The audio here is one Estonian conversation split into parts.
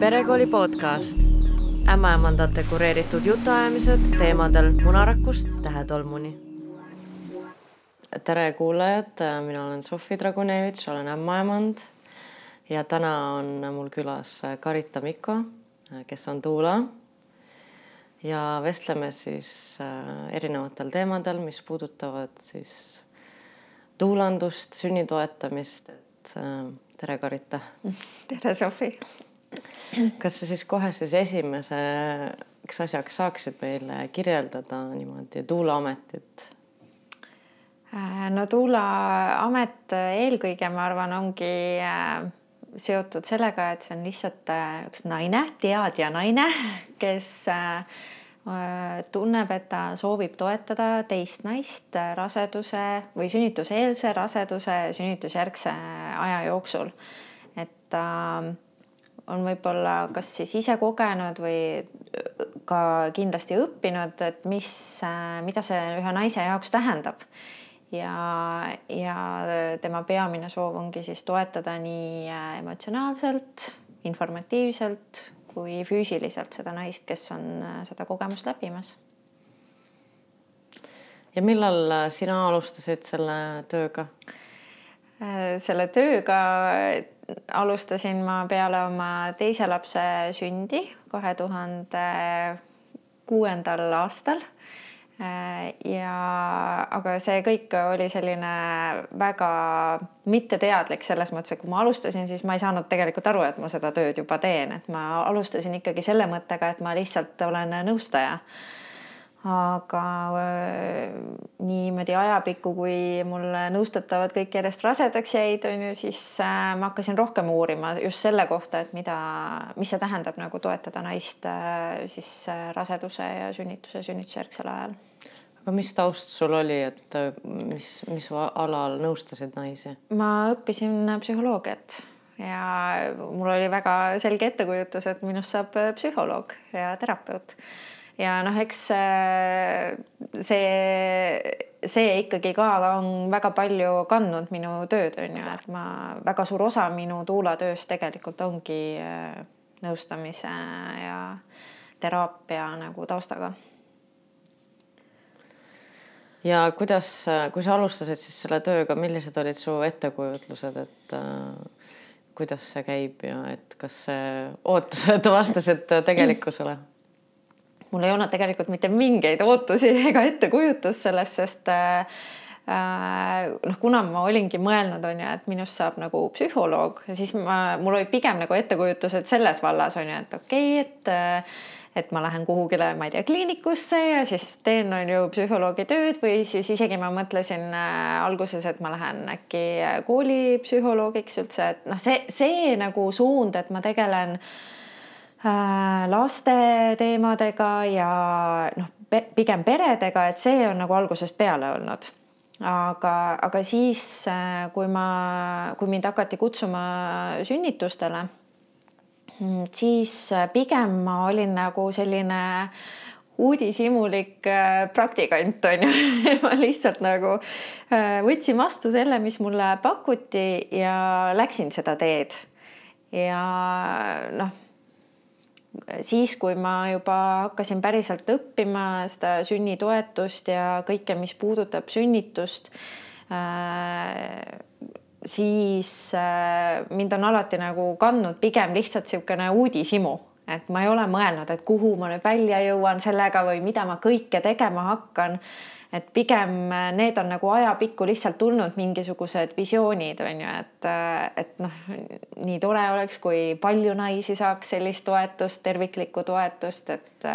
perekooli podcast, ämmaemandate kureeritud jutuajamised teemadel munarakust tähetolmuni. tere kuulajad, mina olen Sofi Dragunevitš, olen ämmaemand ja täna on mul külas Karita Mikko, kes on duula. ja vestleme siis äh, erinevatel teemadel, mis puudutavad siis duulandust, sünni toetamist, et äh, tere, Karita. tere, Sofi. Kas sa siis kohe siis esimeseks asjaks saaksid meile kirjeldada niimoodi tuulaametit? Äh, no tuulaamet eelkõige, ma arvan, ongi äh, seotud sellega, et see on lihtsalt äh, üks naine, teadja naine, kes tunneb, et ta soovib toetada teist naist raseduse või sünnituseelse raseduse, sünnitusjärgse aja jooksul. et ta on võib-olla kas siis ise kogenud või ka kindlasti õppinud, et mis, mida see ühe naise jaoks tähendab. ja, ja tema peamine soov ongi siis toetada nii emotsionaalselt, informatiivselt kui füüsiliselt seda naist, kes on äh, seda kogemust läbimas. ja millal äh, sina alustasid selle tööga? Äh, selle tööga alustasin ma peale oma teise lapse sündi kahe tuhande kuuendal aastal Äh, ja aga see kõik oli selline väga mitteteadlik selles mõttes, et kui ma alustasin, siis ma ei saanud tegelikult aru, et ma seda tööd juba teen, et ma alustasin ikkagi selle mõttega, et ma lihtsalt olen nõustaja. Aga äh, niimoodi ajapikku, kui mul nõustatavad kõik järjest rasedaks jäid, on ju, siis äh, ma hakkasin rohkem uurima just selle kohta, et mida, mis see tähendab nagu toetada naist siis raseduse ja sünnituse, sünnitusjärgsel ajal aga mis taust sul oli, et äh, mis, mis alal nõustasid naisi? ma õppisin psühholoogiat ja mul oli väga selge ettekujutus, et minust saab äh, psühholoog ja terapeut. Ja noh, eks äh, see, see ikkagi ka on väga palju kandnud minu tööd, on ju, et ma väga suur osa minu tuulatööst tegelikult ongi nõustamise ja teraapia nagu taustaga ja kuidas, kui sa alustasid siis selle tööga, millised olid su ettekujutlused, et äh, kuidas see käib ja et kas ootused vastasid tegelikkusele? Mul ei olnud tegelikult mitte mingeid ootusi ega ettekujutust sellest, sest äh, äh, noh, kuna ma olingi mõelnud, on ju, et minust saab nagu psühholoog, siis ma, mul oli pigem nagu ettekujutused selles vallas on ju, et okei okay,, et äh, et ma lähen kuhugile, ma ei tea, kliinikusse ja siis teen, on ju, psühholoogi tööd või siis isegi ma mõtlesin äh, alguses, et ma lähen äkki koolipsühholoogiks üldse, et noh, see, see nagu suund, et ma tegelen äh, laste teemadega ja noh, pigem peredega, et see on nagu algusest peale olnud aga, aga siis, äh, kui ma, kui mind hakati kutsuma sünnitustele Mm, siis äh, pigem ma olin nagu selline uudishimulik äh, praktikant on ju ma lihtsalt nagu äh, võtsin vastu selle, mis mulle pakuti ja läksin seda teed. ja noh, siis, kui ma juba hakkasin päriselt õppima seda sünnitoetust ja kõike, mis puudutab sünnitust siis äh, mind on alati nagu kandnud pigem lihtsalt niisugune uudishimu, et ma ei ole mõelnud, et kuhu ma nüüd välja jõuan sellega või mida ma kõike tegema hakkan. Et pigem äh, need on nagu ajapikku lihtsalt tulnud mingisugused visioonid on ju, et, äh, et noh, nii tore oleks, kui palju naisi saaks sellist toetust, terviklikku toetust, et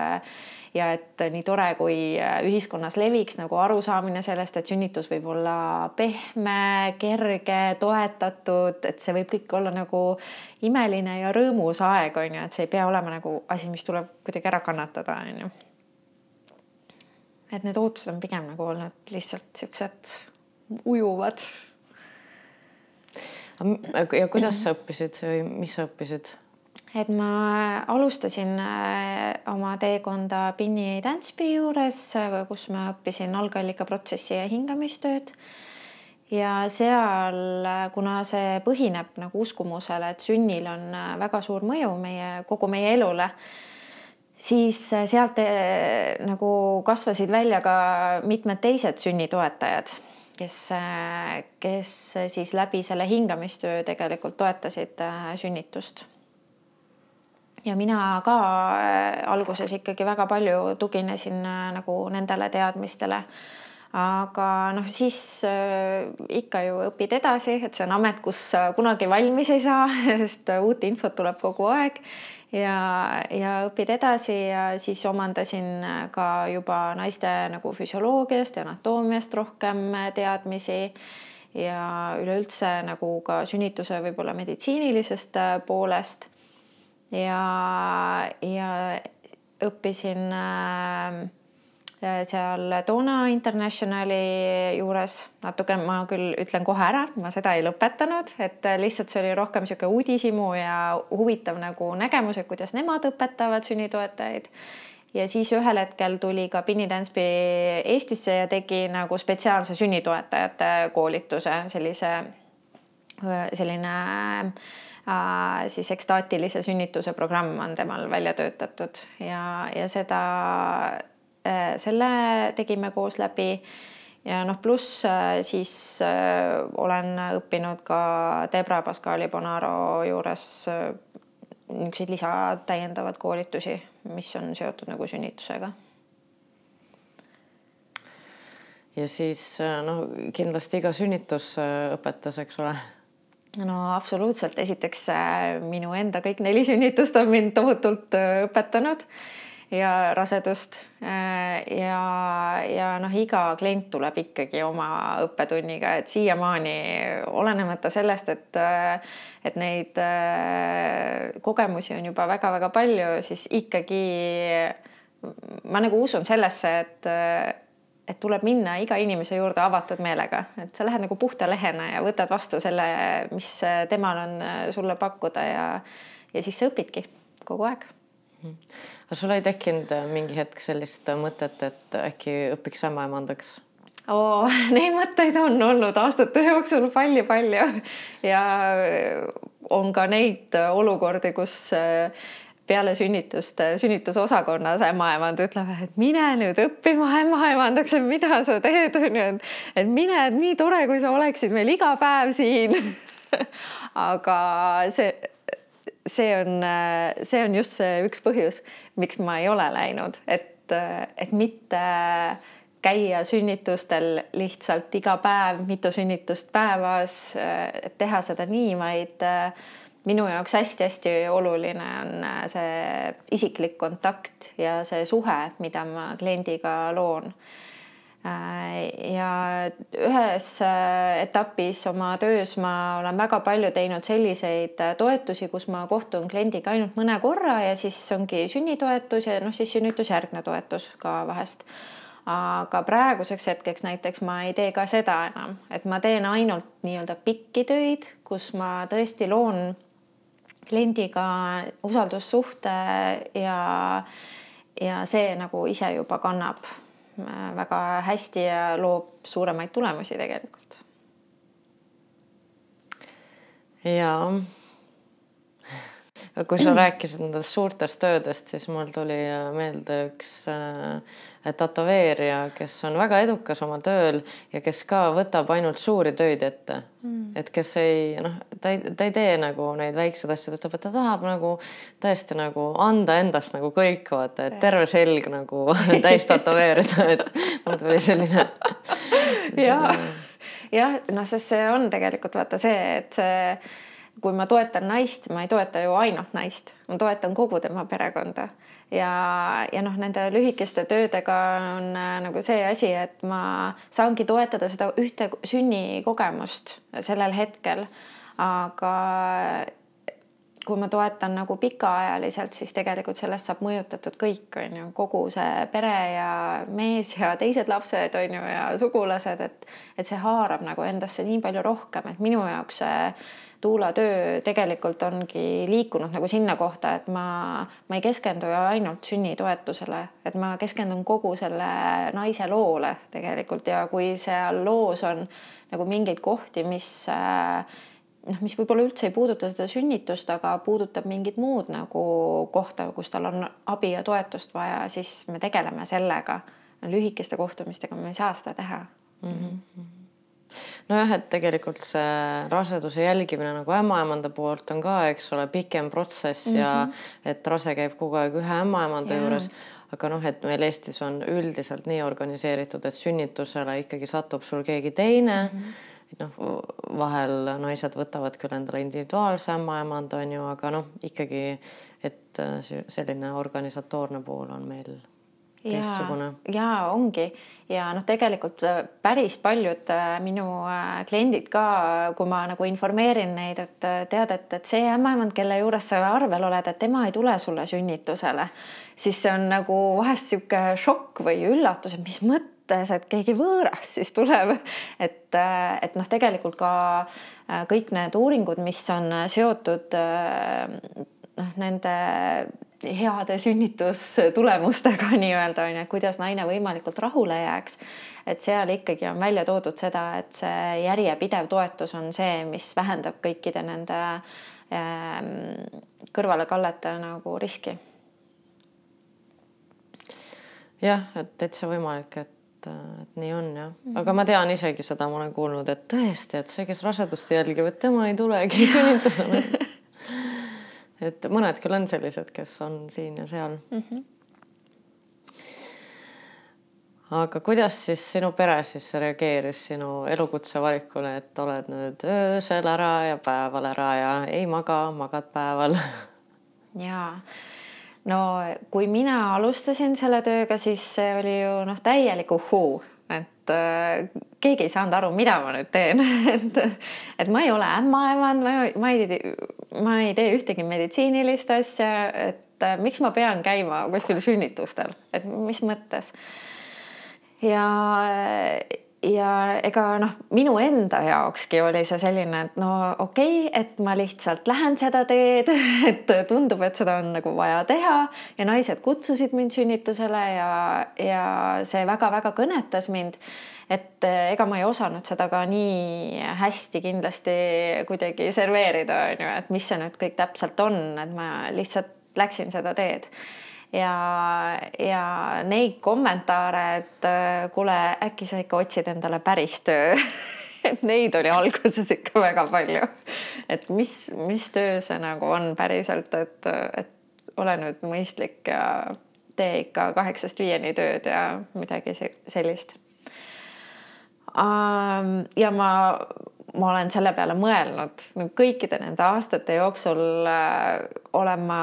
ja et nii tore, kui äh, ühiskonnas leviks nagu arusaamine sellest, et sünnitus võib olla pehme, kerge, toetatud, et see võib kõik olla nagu imeline ja rõõmus aeg on ju, et see ei pea olema nagu asi, mis tuleb kuidagi ära kannatada, on ju. Et need ootused on pigem nagu olnud lihtsalt siuksed ujuvad. ja kuidas sa õppisid või mis sa õppisid? et ma alustasin äh, oma teekonda Pinni Dancepi juures, kus ma õppisin algallika protsessi ja hingamistööd. ja seal, kuna see põhineb nagu uskumusele, et sünnil on väga suur mõju meie kogu meie elule, siis sealt eh, nagu kasvasid välja ka mitmed teised sünnitoetajad, kes, kes siis läbi selle hingamistöö tegelikult toetasid sünnitust ja mina ka äh, alguses ikkagi väga palju tuginesin äh, nagu nendele teadmistele. aga noh, siis äh, ikka ju õpid edasi, et see on amet, kus kunagi valmis ei saa, sest uut infot tuleb kogu aeg ja, ja õpid edasi ja siis omandasin ka juba naiste nagu füsioloogiast ja anatoomiast rohkem teadmisi. Ja üleüldse nagu ka sünnituse võib-olla meditsiinilisest poolest. Ja, ja õppisin äh, seal Dona Internationali juures natuke, ma küll ütlen kohe ära, ma seda ei lõpetanud, et lihtsalt see oli rohkem niisugune uudishimu ja huvitav nagu nägemus, et kuidas nemad õpetavad sünnitoetajaid. ja siis ühel hetkel tuli ka Pinni Tänspi Eestisse ja tegi nagu spetsiaalse sünnitoetajate koolituse, sellise, selline äh, siis ekstaatilise sünnituse programm on temal välja töötatud ja, ja seda, selle tegime koos läbi. ja noh, pluss äh, siis olen õppinud ka Debra Pascali Bonaro juures niisuguseid lisa täiendavaid koolitusi, mis on seotud nagu sünnitusega. Ja siis noh, kindlasti iga sünnitus õpetas, eks ole. No absoluutselt, esiteks äh, minu enda kõik neli sünnitust on mind tohutult äh, õpetanud ja rasedust äh, ja, ja noh, iga klient tuleb ikkagi oma õppetunniga, et siiamaani olenemata sellest, et, et neid kogemusi on juba väga-väga palju, siis ikkagi ma nagu usun sellesse, et et tuleb minna iga inimese juurde avatud meelega, et sa lähed nagu puhta lehena ja võtad vastu selle, mis temal on äh, sulle pakkuda ja, ja siis sa õpidki kogu aeg. Mhm. aga sul ei tekkinud äh, mingi hetk sellist äh, mõtet, et äkki õpiks ämmaemandaks? oo, neid mõtteid on olnud aastate jooksul palju-palju ja on ka neid olukordi, kus peale sünnitust sünnitusosakonnas ämmaemand ütleb, et mine nüüd õppima ämmaemandaks, et mida sa teed, on ju, et, et mine, et nii tore, kui sa oleksid meil iga päev siin aga see, see on, see on just see üks põhjus, miks ma ei ole läinud, et, et mitte käia sünnitustel lihtsalt iga päev, mitu sünnitust päevas, et teha seda nii, vaid minu jaoks hästi-hästi oluline on äh, see isiklik kontakt ja see suhe, mida ma kliendiga loon. Äh, ja ühes äh, etapis oma töös ma olen väga palju teinud selliseid toetusi, kus ma kohtun kliendiga ainult mõne korra ja siis ongi sünnitoetus ja noh, siis sünnitusjärgne toetus ka vahest. Aga praeguseks hetkeks näiteks ma ei tee ka seda enam, et ma teen ainult nii-öelda pikki töid, kus ma tõesti loon kliendiga usaldussuhte ja, ja see nagu ise juba kannab. äh, väga hästi ja loob suuremaid tulemusi tegelikult. ja kui sa rääkisid nendest suurtest töödest, siis mul tuli meelde üks äh, tätoveerija, kes on väga edukas oma tööl ja kes ka võtab ainult suuri töid ette. Mm.. et kes ei noh, ta ei, ta ei tee nagu neid väikseid asju, ta ütleb, et ta tahab nagu tõesti nagu anda endast nagu kõik, vaata, et terve selg nagu täis tätoveerida, et mul tuli selline, selline.... jah, jah, noh, sest see on tegelikult vaata see, et see kui ma toetan naist, ma ei toeta ju ainult naist, ma toetan kogu tema perekonda. Ja, ja noh, nende lühikeste töödega on äh, nagu see asi, et ma saangi toetada seda ühte sünnikogemust sellel hetkel, aga kui ma toetan nagu pikaajaliselt, siis tegelikult sellest saab mõjutatud kõik, on ju, kogu see pere ja mees ja teised lapsed, on ju, ja sugulased, et et see haarab nagu endasse nii palju rohkem, et minu jaoks see Tuula töö tegelikult ongi liikunud nagu sinna kohta, et ma, ma ei keskendu ju ainult sünnitoetusele, et ma keskendun kogu selle naise loole tegelikult ja kui seal loos on nagu mingeid kohti, mis noh, mis võib-olla üldse ei puuduta seda sünnitust, aga puudutab mingit muud nagu kohta, kus tal on abi ja toetust vaja, siis me tegeleme sellega. lühikeste kohtumistega me ei saa seda teha mm. -hmm nojah, et tegelikult see raseduse jälgimine nagu ämmaemanda poolt on ka, eks ole, pikem protsess mm -hmm. ja mhm. et rase käib kogu aeg ühe ämmaemanda juures. aga noh, et meil Eestis on üldiselt nii organiseeritud, et sünnitusele ikkagi satub sul keegi teine mm. -hmm et noh, vahel naised võtavad küll endale individuaalse ämmaemanda on ju, aga noh, ikkagi, et selline organisatoorne pool on meil teistsugune. ja ongi ja noh, tegelikult äh, päris paljud äh, minu äh, kliendid ka, kui ma nagu informeerin neid, et tead, et, et see ämmaemand, kelle juures sa arvel oled, et tema ei tule sulle sünnitusele, siis see on nagu vahest sihuke šokk või üllatus, et mis mõttes, et keegi võõras siis tuleb, et, et noh, tegelikult ka kõik need uuringud, mis on seotud noh, nende heade sünnitustulemustega nii-öelda on ju, et kuidas naine võimalikult rahule jääks. et seal ikkagi on välja toodud seda, et see järjepidev toetus on see, mis vähendab kõikide nende ähm, kõrvalekallete nagu riski. jah, et täitsa võimalik, et, et nii on jah -hmm. aga ma tean isegi seda, ma olen kuulnud, et tõesti, et see, kes rasedust jälgib, et tema ei tulegi sünnitusele et mõned küll on sellised, kes on siin ja seal mm. -hmm. aga kuidas siis sinu pere siis reageeris sinu elukutse valikule, et oled nüüd öösel ära ja päeval ära ja ei maga, magad päeval? jaa no kui mina alustasin selle tööga, siis see oli ju noh, täielik uhhuu et äh, keegi ei saanud aru, mida ma nüüd teen. Et, et ma ei ole ämmaemand, ma, ma ei, ma ei tee ühtegi meditsiinilist asja, et äh, miks ma pean käima kuskil sünnitustel, et mis mõttes. ja ja ega noh, minu enda jaokski oli see selline, et no okei okay,, et ma lihtsalt lähen seda teed, et tundub, et seda on nagu vaja teha ja naised kutsusid mind sünnitusele ja, ja see väga-väga kõnetas mind. et ega ma ei osanud seda ka nii hästi kindlasti kuidagi serveerida, on ju, et mis see nüüd kõik täpselt on, et ma lihtsalt läksin seda teed ja, ja neid kommentaare, et äh, kuule, äkki sa ikka otsid endale päris töö et neid oli alguses ikka väga palju. et mis, mis töö see nagu on päriselt, et, et ole nüüd mõistlik ja tee ikka kaheksast viieni tööd ja midagi sellist. ja ma ma olen selle peale mõelnud, kõikide nende aastate jooksul äh, olen ma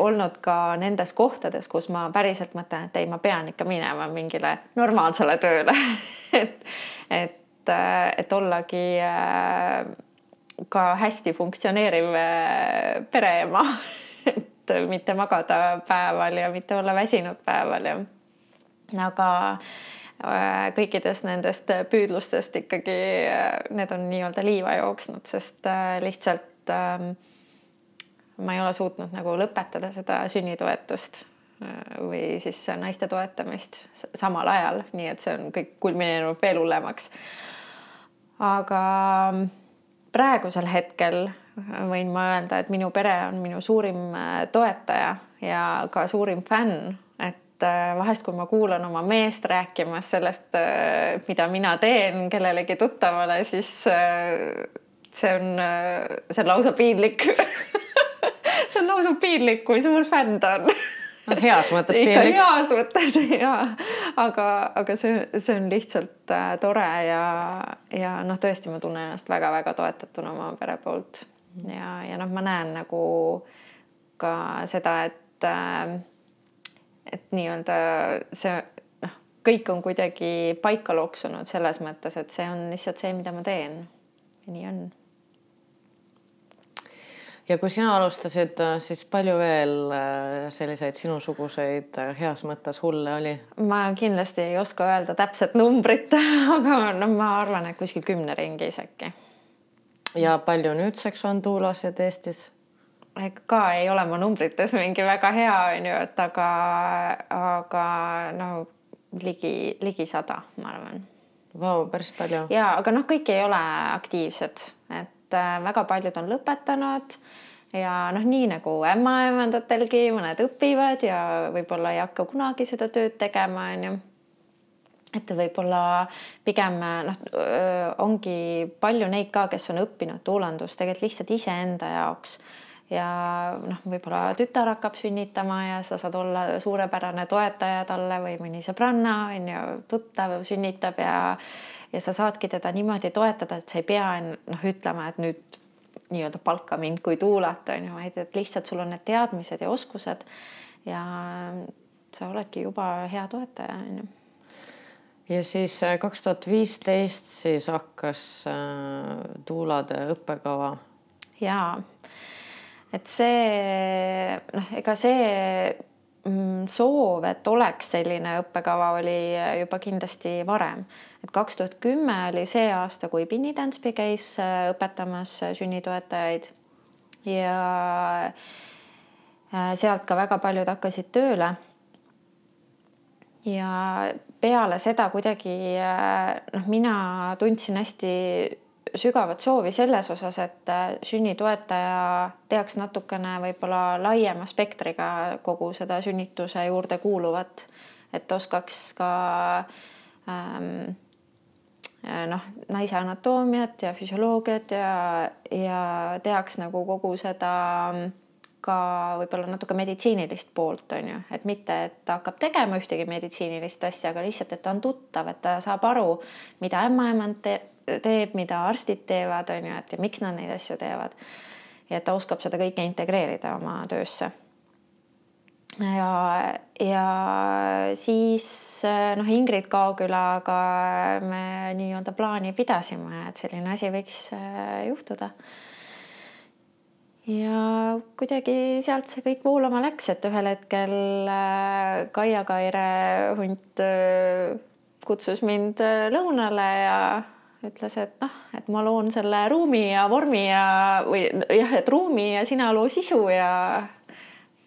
olnud ka nendes kohtades, kus ma päriselt mõtlen, et ei, ma pean ikka minema mingile normaalsele tööle. Et, et, äh, et ollagi äh, ka hästi funktsioneeriv pereema. Et mitte magada päeval ja mitte olla väsinud päeval ja. Aga kõikidest nendest püüdlustest ikkagi äh, need on nii-öelda liiva jooksnud, sest äh, lihtsalt ähm, ma ei ole suutnud nagu lõpetada seda sünnitoetust või siis naiste toetamist samal ajal, nii et see on kõik kulmineerunud veel hullemaks. aga praegusel hetkel võin ma öelda, et minu pere on minu suurim toetaja ja ka suurim fänn et äh, vahest, kui ma kuulan oma meest rääkimas sellest, äh, mida mina teen kellelegi tuttavale, siis äh, see on, see on lausa piinlik. See on lausa piinlik, kui suur fänn ta on. No heas mõttes piinlik. heas mõttes ja, aga, aga see, see on lihtsalt äh, tore ja, ja noh, tõesti, ma tunnen ennast väga-väga toetatuna oma pere poolt. Ja, ja noh, ma näen nagu ka seda, et äh, et nii-öelda see noh, kõik on kuidagi paika loksunud selles mõttes, et see on lihtsalt see, mida ma teen. ja nii on. ja kui sina alustasid, siis palju veel äh, selliseid sinusuguseid äh, heas mõttes hulle oli? ma kindlasti ei oska öelda täpset numbrit, aga no ma arvan, et kuskil kümne ringis äkki ja palju nüüdseks on tuulasid Eestis? Ka ei ole ma numbrites mingi väga hea, on ju, et aga, aga no ligi, ligi sada, ma arvan. Vau, päris palju. ja, aga noh, kõik ei ole aktiivsed, et äh, väga paljud on lõpetanud ja noh, nii nagu ämmaemandatelgi mõned õpivad ja võib-olla ei hakka kunagi seda tööd tegema, on ju et võib-olla pigem noh, ongi palju neid ka, kes on õppinud tuulandust tegelikult lihtsalt iseenda jaoks ja noh, võib-olla tütar hakkab sünnitama ja sa saad olla suurepärane toetaja talle või mõni sõbranna on ju, tuttav sünnitab ja ja sa saadki teda niimoodi toetada, et sa ei pea noh, ütlema, et nüüd nii-öelda palka mind kui tuulat on ju, vaid et lihtsalt sul on need teadmised ja oskused ja sa oledki juba hea toetaja on ju ja siis äh, kaks tuhat viisteist siis hakkas äh, tuulade õppekava. jaa et see noh, ega see mm, soov, et oleks selline õppekava, oli juba kindlasti varem. et kaks tuhat kümme oli see aasta, kui Pinni Tänspi käis äh, õpetamas sünnitoetajaid ja äh, sealt ka väga paljud hakkasid tööle. ja peale seda kuidagi äh, noh, mina tundsin hästi sügavat soovi selles osas, et äh, sünnitoetaja teaks natukene võib-olla laiema spektriga kogu seda sünnituse juurde kuuluvat, et oskaks ka ähm, äh, noh, naise anatoomiat ja füsioloogiat ja, ja teaks nagu kogu seda ka võib-olla natuke meditsiinilist poolt on ju, et mitte, et ta hakkab tegema ühtegi meditsiinilist asja, aga lihtsalt, et ta on tuttav, et ta saab aru, mida ämmaemand teeb teeb, mida arstid teevad, on ju, et ja miks nad neid asju teevad. ja et ta oskab seda kõike integreerida oma töösse. ja, ja siis noh, Ingrid Kaokülaga me nii-öelda plaani pidasime, et selline asi võiks äh, juhtuda ja kuidagi sealt see kõik voolama läks, et ühel hetkel äh, Kaia Kaire hunt äh, kutsus mind lõunale ja ütles, et noh, et ma loon selle ruumi ja vormi ja, või jah, et ruumi ja sina loo sisu ja,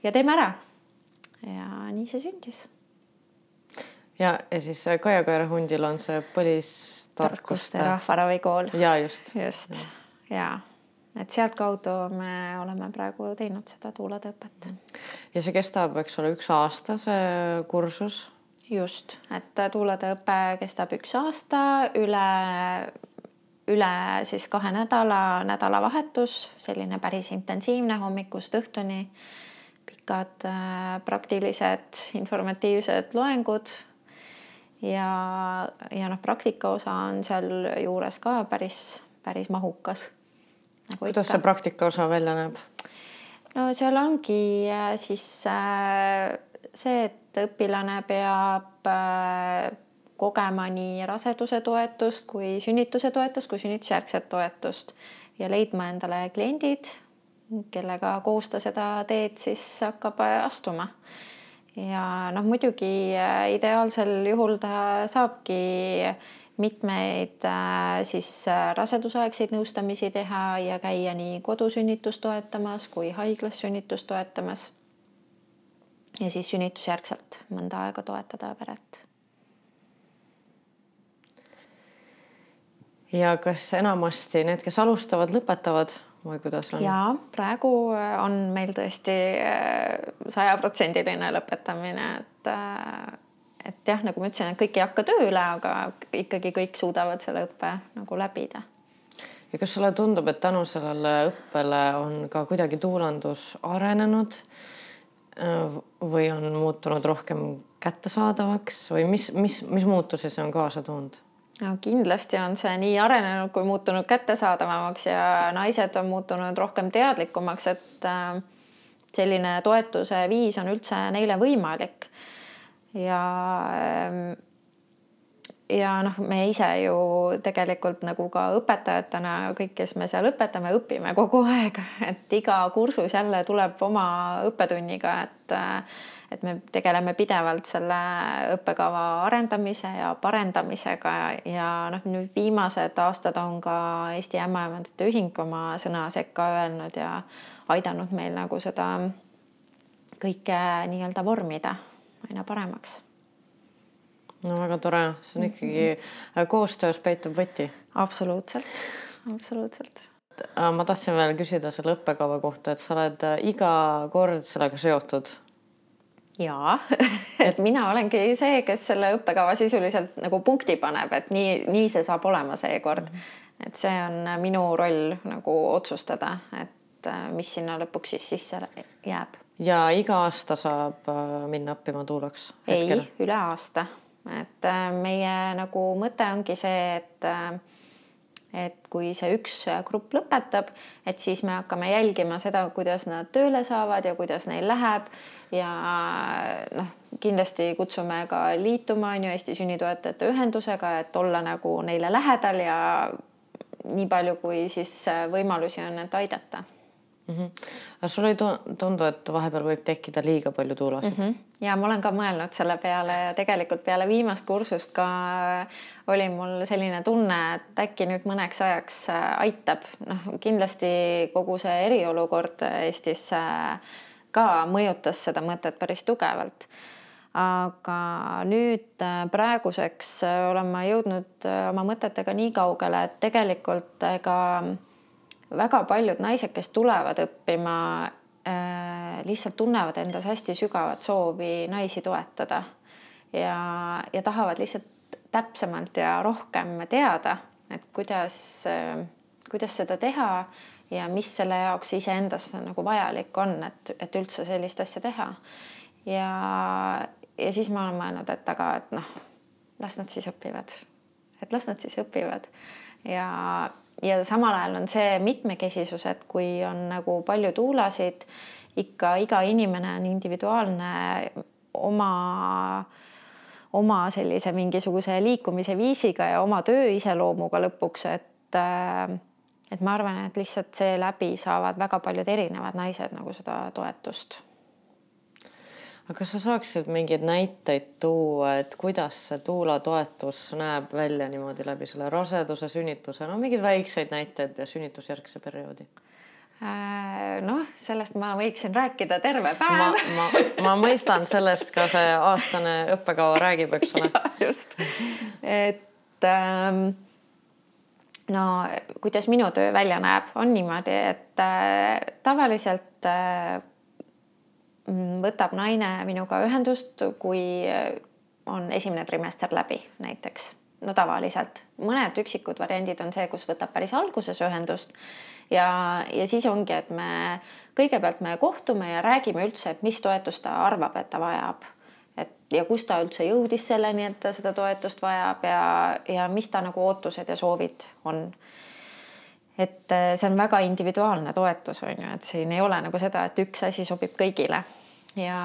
ja teeme ära. ja nii see sündis. ja, ja siis Kaia Kaera hundil on see põlistarkuste rahvaravikool. ja just. just ja, ja et sealtkaudu me oleme praegu teinud seda tuuleõpet. ja see kestab, eks ole, üks aasta, see kursus just, et tuuletööõpe kestab üks aasta üle, üle siis kahe nädala, nädalavahetus, selline päris intensiivne hommikust õhtuni. pikad äh, praktilised informatiivsed loengud. ja, ja noh, praktika osa on sealjuures ka päris, päris mahukas nagu. kuidas see praktika osa välja näeb? no seal ongi äh, siis äh, see, et et õpilane peab äh, kogema nii raseduse toetust kui sünnituse toetust kui sünnitusjärgset toetust ja leidma endale kliendid, kellega koos ta seda teed siis hakkab äh, astuma. ja noh, muidugi äh, ideaalsel juhul ta saabki mitmeid siis rasedusaegseid nõustamisi teha ja käia nii kodusünnitust toetamas kui haiglas sünnitust toetamas ja siis sünnitusjärgselt mõnda aega toetada peret. ja kas enamasti need, kes alustavad, lõpetavad või kuidas on? ja praegu äh, on meil tõesti äh, sajaprotsendiline lõpetamine, et äh, et jah, nagu ma ütlesin, et kõik ei hakka tööle, aga ikkagi kõik suudavad selle õppe nagu läbida ja kas sulle tundub, et tänu sellele õppele on ka kuidagi tuulandus arenenud või on muutunud rohkem kättesaadavaks või mis, mis, mis muutusi see on kaasa toonud? no kindlasti on see nii arenenud kui muutunud kättesaadavamaks ja naised on muutunud rohkem teadlikumaks, et äh, selline toetuse viis on üldse neile võimalik. ja ähm, ja noh, me ise ju tegelikult nagu ka õpetajatena kõik, kes me seal õpetame, õpime kogu aeg, et iga kursus jälle tuleb oma õppetunniga, et et me tegeleme pidevalt selle õppekava arendamise ja parendamisega ja noh, nüüd viimased aastad on ka Eesti Ämmaemandate Ühing oma sõna sekka öelnud ja aidanud meil nagu seda kõike nii-öelda vormida aina paremaks no väga tore, see on ikkagi mm -hmm. koostöös peitub võti. absoluutselt, absoluutselt. Äh, ma tahtsin veel küsida selle õppekava kohta, et sa oled äh, iga kord sellega seotud. jaa et mina olengi see, kes selle õppekava sisuliselt nagu punkti paneb, et nii, nii see saab olema seekord. -hmm. et see on minu roll nagu otsustada, et mis sinna lõpuks siis sisse jääb. ja iga aasta saab minna õppima tuulaks? ei, üle aasta et äh, meie nagu mõte ongi see, et äh, et kui see üks grupp lõpetab, et siis me hakkame jälgima seda, kuidas nad tööle saavad ja kuidas neil läheb. Ja noh, kindlasti kutsume ka liituma on ju Eesti Sünnitoetajate Ühendusega, et olla nagu neile lähedal ja nii palju, kui siis võimalusi on, et aidata mm. -hmm. aga sul ei tundu, et vahepeal võib tekkida liiga palju tuulasid mm? -hmm. ja ma olen ka mõelnud selle peale ja tegelikult peale viimast kursust ka oli mul selline tunne, et äkki nüüd mõneks ajaks äh, aitab, noh, kindlasti kogu see eriolukord Eestis äh, ka mõjutas seda mõtet päris tugevalt aga nüüd äh, praeguseks olen ma jõudnud oma mõtetega nii kaugele, et tegelikult ega äh, väga paljud naised, kes tulevad õppima äh,, lihtsalt tunnevad endas hästi sügavat soovi naisi toetada ja, ja tahavad lihtsalt täpsemalt ja rohkem teada, et kuidas äh,, kuidas seda teha ja mis selle jaoks iseendas nagu vajalik on, et, et üldse sellist asja teha. ja, ja siis ma olen mõelnud, et aga, et noh, las nad siis õpivad, et las nad siis õpivad ja ja samal ajal on see mitmekesisus, et kui on nagu palju tuulasid, ikka iga inimene on individuaalne oma, oma sellise mingisuguse liikumise viisiga ja oma töö iseloomuga lõpuks, et et ma arvan, et lihtsalt seeläbi saavad väga paljud erinevad naised nagu seda toetust aga kas sa saaksid mingeid näiteid tuua, et kuidas see tuulatoetus näeb välja niimoodi läbi selle raseduse, sünnituse, no mingeid väikseid näiteid ja sünnitusjärgse perioodi? Äh, noh, sellest ma võiksin rääkida terve päev. ma, ma, ma mõistan, sellest ka see aastane õppekava räägib, eks ole. just, et ähm, no kuidas minu töö välja näeb, on niimoodi, et äh, tavaliselt äh, võtab naine minuga ühendust, kui on esimene trimester läbi näiteks, no tavaliselt. mõned üksikud variandid on see, kus võtab päris alguses ühendust ja, ja siis ongi, et me kõigepealt me kohtume ja räägime üldse, et mis toetust ta arvab, et ta vajab. et ja kus ta üldse jõudis selleni, et ta seda toetust vajab ja, ja mis ta nagu ootused ja soovid on et äh, see on väga individuaalne toetus, on ju, et siin ei ole nagu seda, et üks asi sobib kõigile. ja,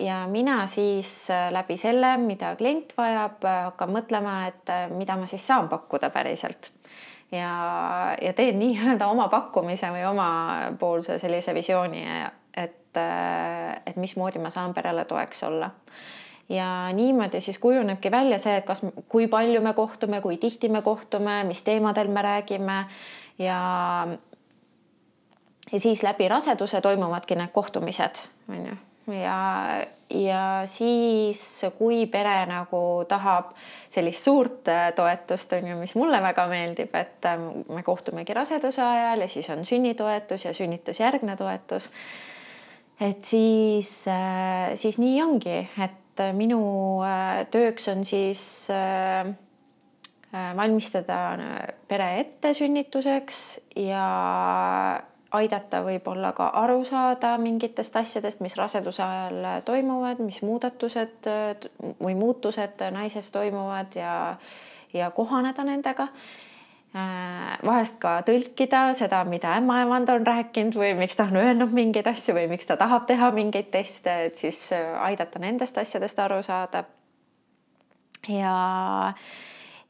ja mina siis äh, läbi selle, mida klient vajab, äh, hakkan mõtlema, et mida ma siis saan pakkuda päriselt. ja, ja teen nii-öelda oma pakkumise või omapoolse sellise visiooni, et, et mismoodi ma saan perele toeks olla ja niimoodi siis kujunebki välja see, et kas, kui palju me kohtume, kui tihti me kohtume, mis teemadel me räägime ja, ja siis läbi raseduse toimuvadki need kohtumised, on ju, ja, ja siis, kui pere nagu tahab sellist suurt äh, toetust, on ju, mis mulle väga meeldib, et ähm, me kohtumegi raseduse ajal ja siis on sünnitoetus ja sünnitusjärgne toetus. et siis, äh, siis nii ongi, et äh, minu tööks on siis äh, Äh, valmistada äh, pere ette sünnituseks ja aidata võib-olla ka aru saada mingitest asjadest, mis raseduse ajal toimuvad, mis muudatused või muutused naises toimuvad ja, ja kohaneda nendega. Äh, vahest ka tõlkida seda, mida ämmaemand on rääkinud või miks ta on öelnud mingeid asju või miks ta tahab teha mingeid teste, et siis aidata nendest asjadest aru saada. ja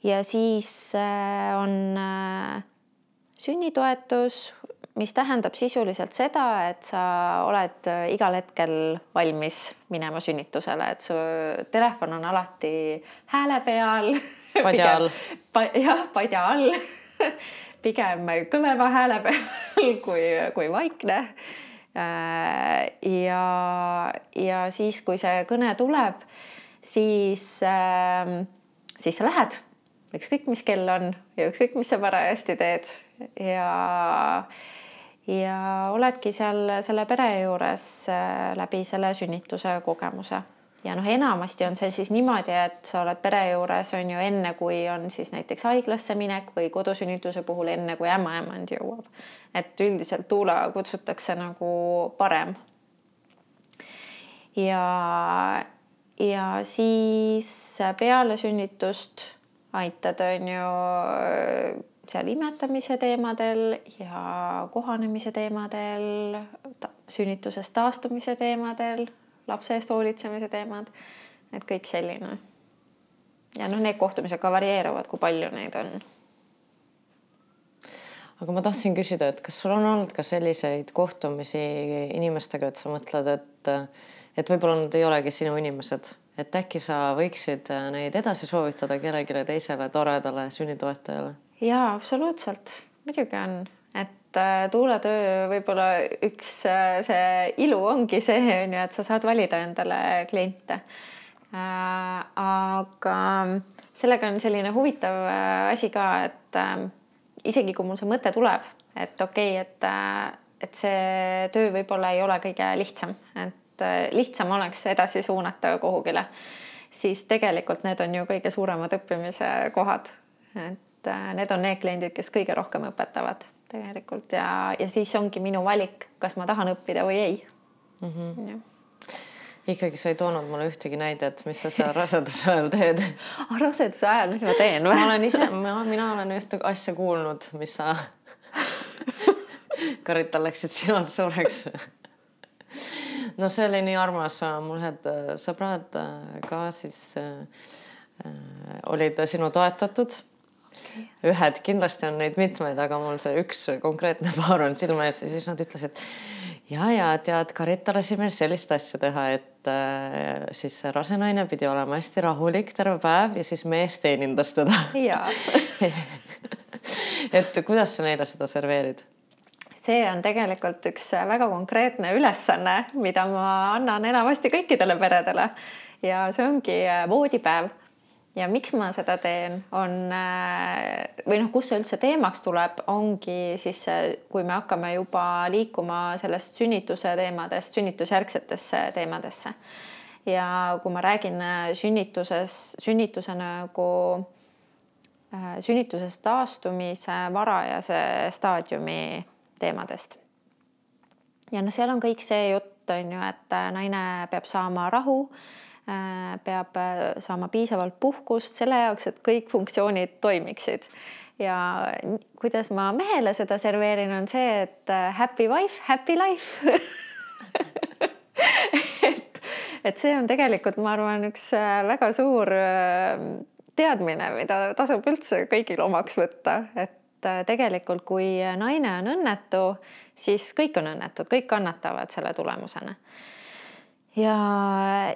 ja siis äh, on äh, sünnitoetus, mis tähendab sisuliselt seda, et sa oled äh, igal hetkel valmis minema sünnitusele, et su telefon on alati hääle peal. padja all. jah, padja all pigem kõvema hääle peal kui, kui vaikne. ja, ja siis, kui see kõne tuleb, siis, ähm, siis sa lähed ükskõik, mis kell on ja ükskõik, mis sa parajasti teed ja ja oledki seal selle pere juures äh, läbi selle sünnituse kogemuse ja noh, enamasti on see siis niimoodi, et sa oled pere juures on ju enne, kui on siis näiteks haiglasse minek või kodusünnituse puhul enne, kui ämmaemand jõuab. et üldiselt tuula kutsutakse nagu parem. ja, ja siis peale sünnitust aitad, on ju seal imetamise teemadel ja kohanemise teemadel, sünnitusest taastumise teemadel, lapse eest hoolitsemise teemad, et kõik selline. ja noh, need kohtumised ka varieeruvad, kui palju neid on. aga ma tahtsin küsida, et kas sul on olnud ka selliseid kohtumisi inimestega, et sa mõtled, et et võib-olla nad ei olegi sinu inimesed, et äkki sa võiksid neid edasi soovitada kellelegi teisele toredale sünnitoetajale? Jaa, absoluutselt, muidugi on, et äh, tuuletöö võib-olla üks äh, see ilu ongi see on ju, et sa saad valida endale kliente. Äh,. aga sellega on selline huvitav äh, asi ka, et äh, isegi kui mul see mõte tuleb, et okei okay,, et äh, et see töö võib-olla ei ole kõige lihtsam, et äh, lihtsam oleks edasi suunata kuhugile, siis tegelikult need on ju kõige suuremad õppimise kohad, et et äh, need on need kliendid, kes kõige rohkem õpetavad tegelikult ja, ja siis ongi minu valik, kas ma tahan õppida või ei mm. -hmm. ikkagi sa ei toonud mulle ühtegi näidet, mis sa seal raseduse ajal teed ah, raseduse ajal, mis ma teen või? ma olen ise, mina olen ühte asja kuulnud, mis sa Karita läksid sinult suureks no see oli nii armas, mul ühed äh, sõbrad äh, ka siis äh, olid sinu toetatud okay.. ühed, kindlasti on neid mitmeid, aga mul see üks konkreetne paar on silme ees ja siis nad ütlesid ja, ja tead, Karita lasi meil sellist asja teha, et äh, siis see rase naine pidi olema hästi rahulik terve päev ja siis mees teenindas teda. et kuidas sa neile seda serveerid? See on tegelikult üks väga konkreetne ülesanne, mida ma annan enamasti kõikidele peredele ja see ongi voodipäev ja miks ma seda teen, on äh, või noh, kus see üldse teemaks tuleb, ongi siis, kui me hakkame juba liikuma sellest sünnituse teemadest sünnitusjärgsetesse teemadesse. ja kui ma räägin äh, sünnituses, sünnituse nagu äh, sünnitusest taastumise varajase staadiumi teemadest. ja noh, seal on kõik see jutt on ju, et naine peab saama rahu Äh, peab äh, saama piisavalt puhkust selle jaoks, et kõik funktsioonid toimiksid. ja kuidas ma mehele seda serveerin, on see, et äh, happy wife, happy life et, et see on tegelikult, ma arvan, üks väga suur teadmine, mida tasub üldse kõigil omaks võtta, et tegelikult, kui naine on õnnetu, siis kõik on õnnetud, kõik kannatavad selle tulemusena. Ja,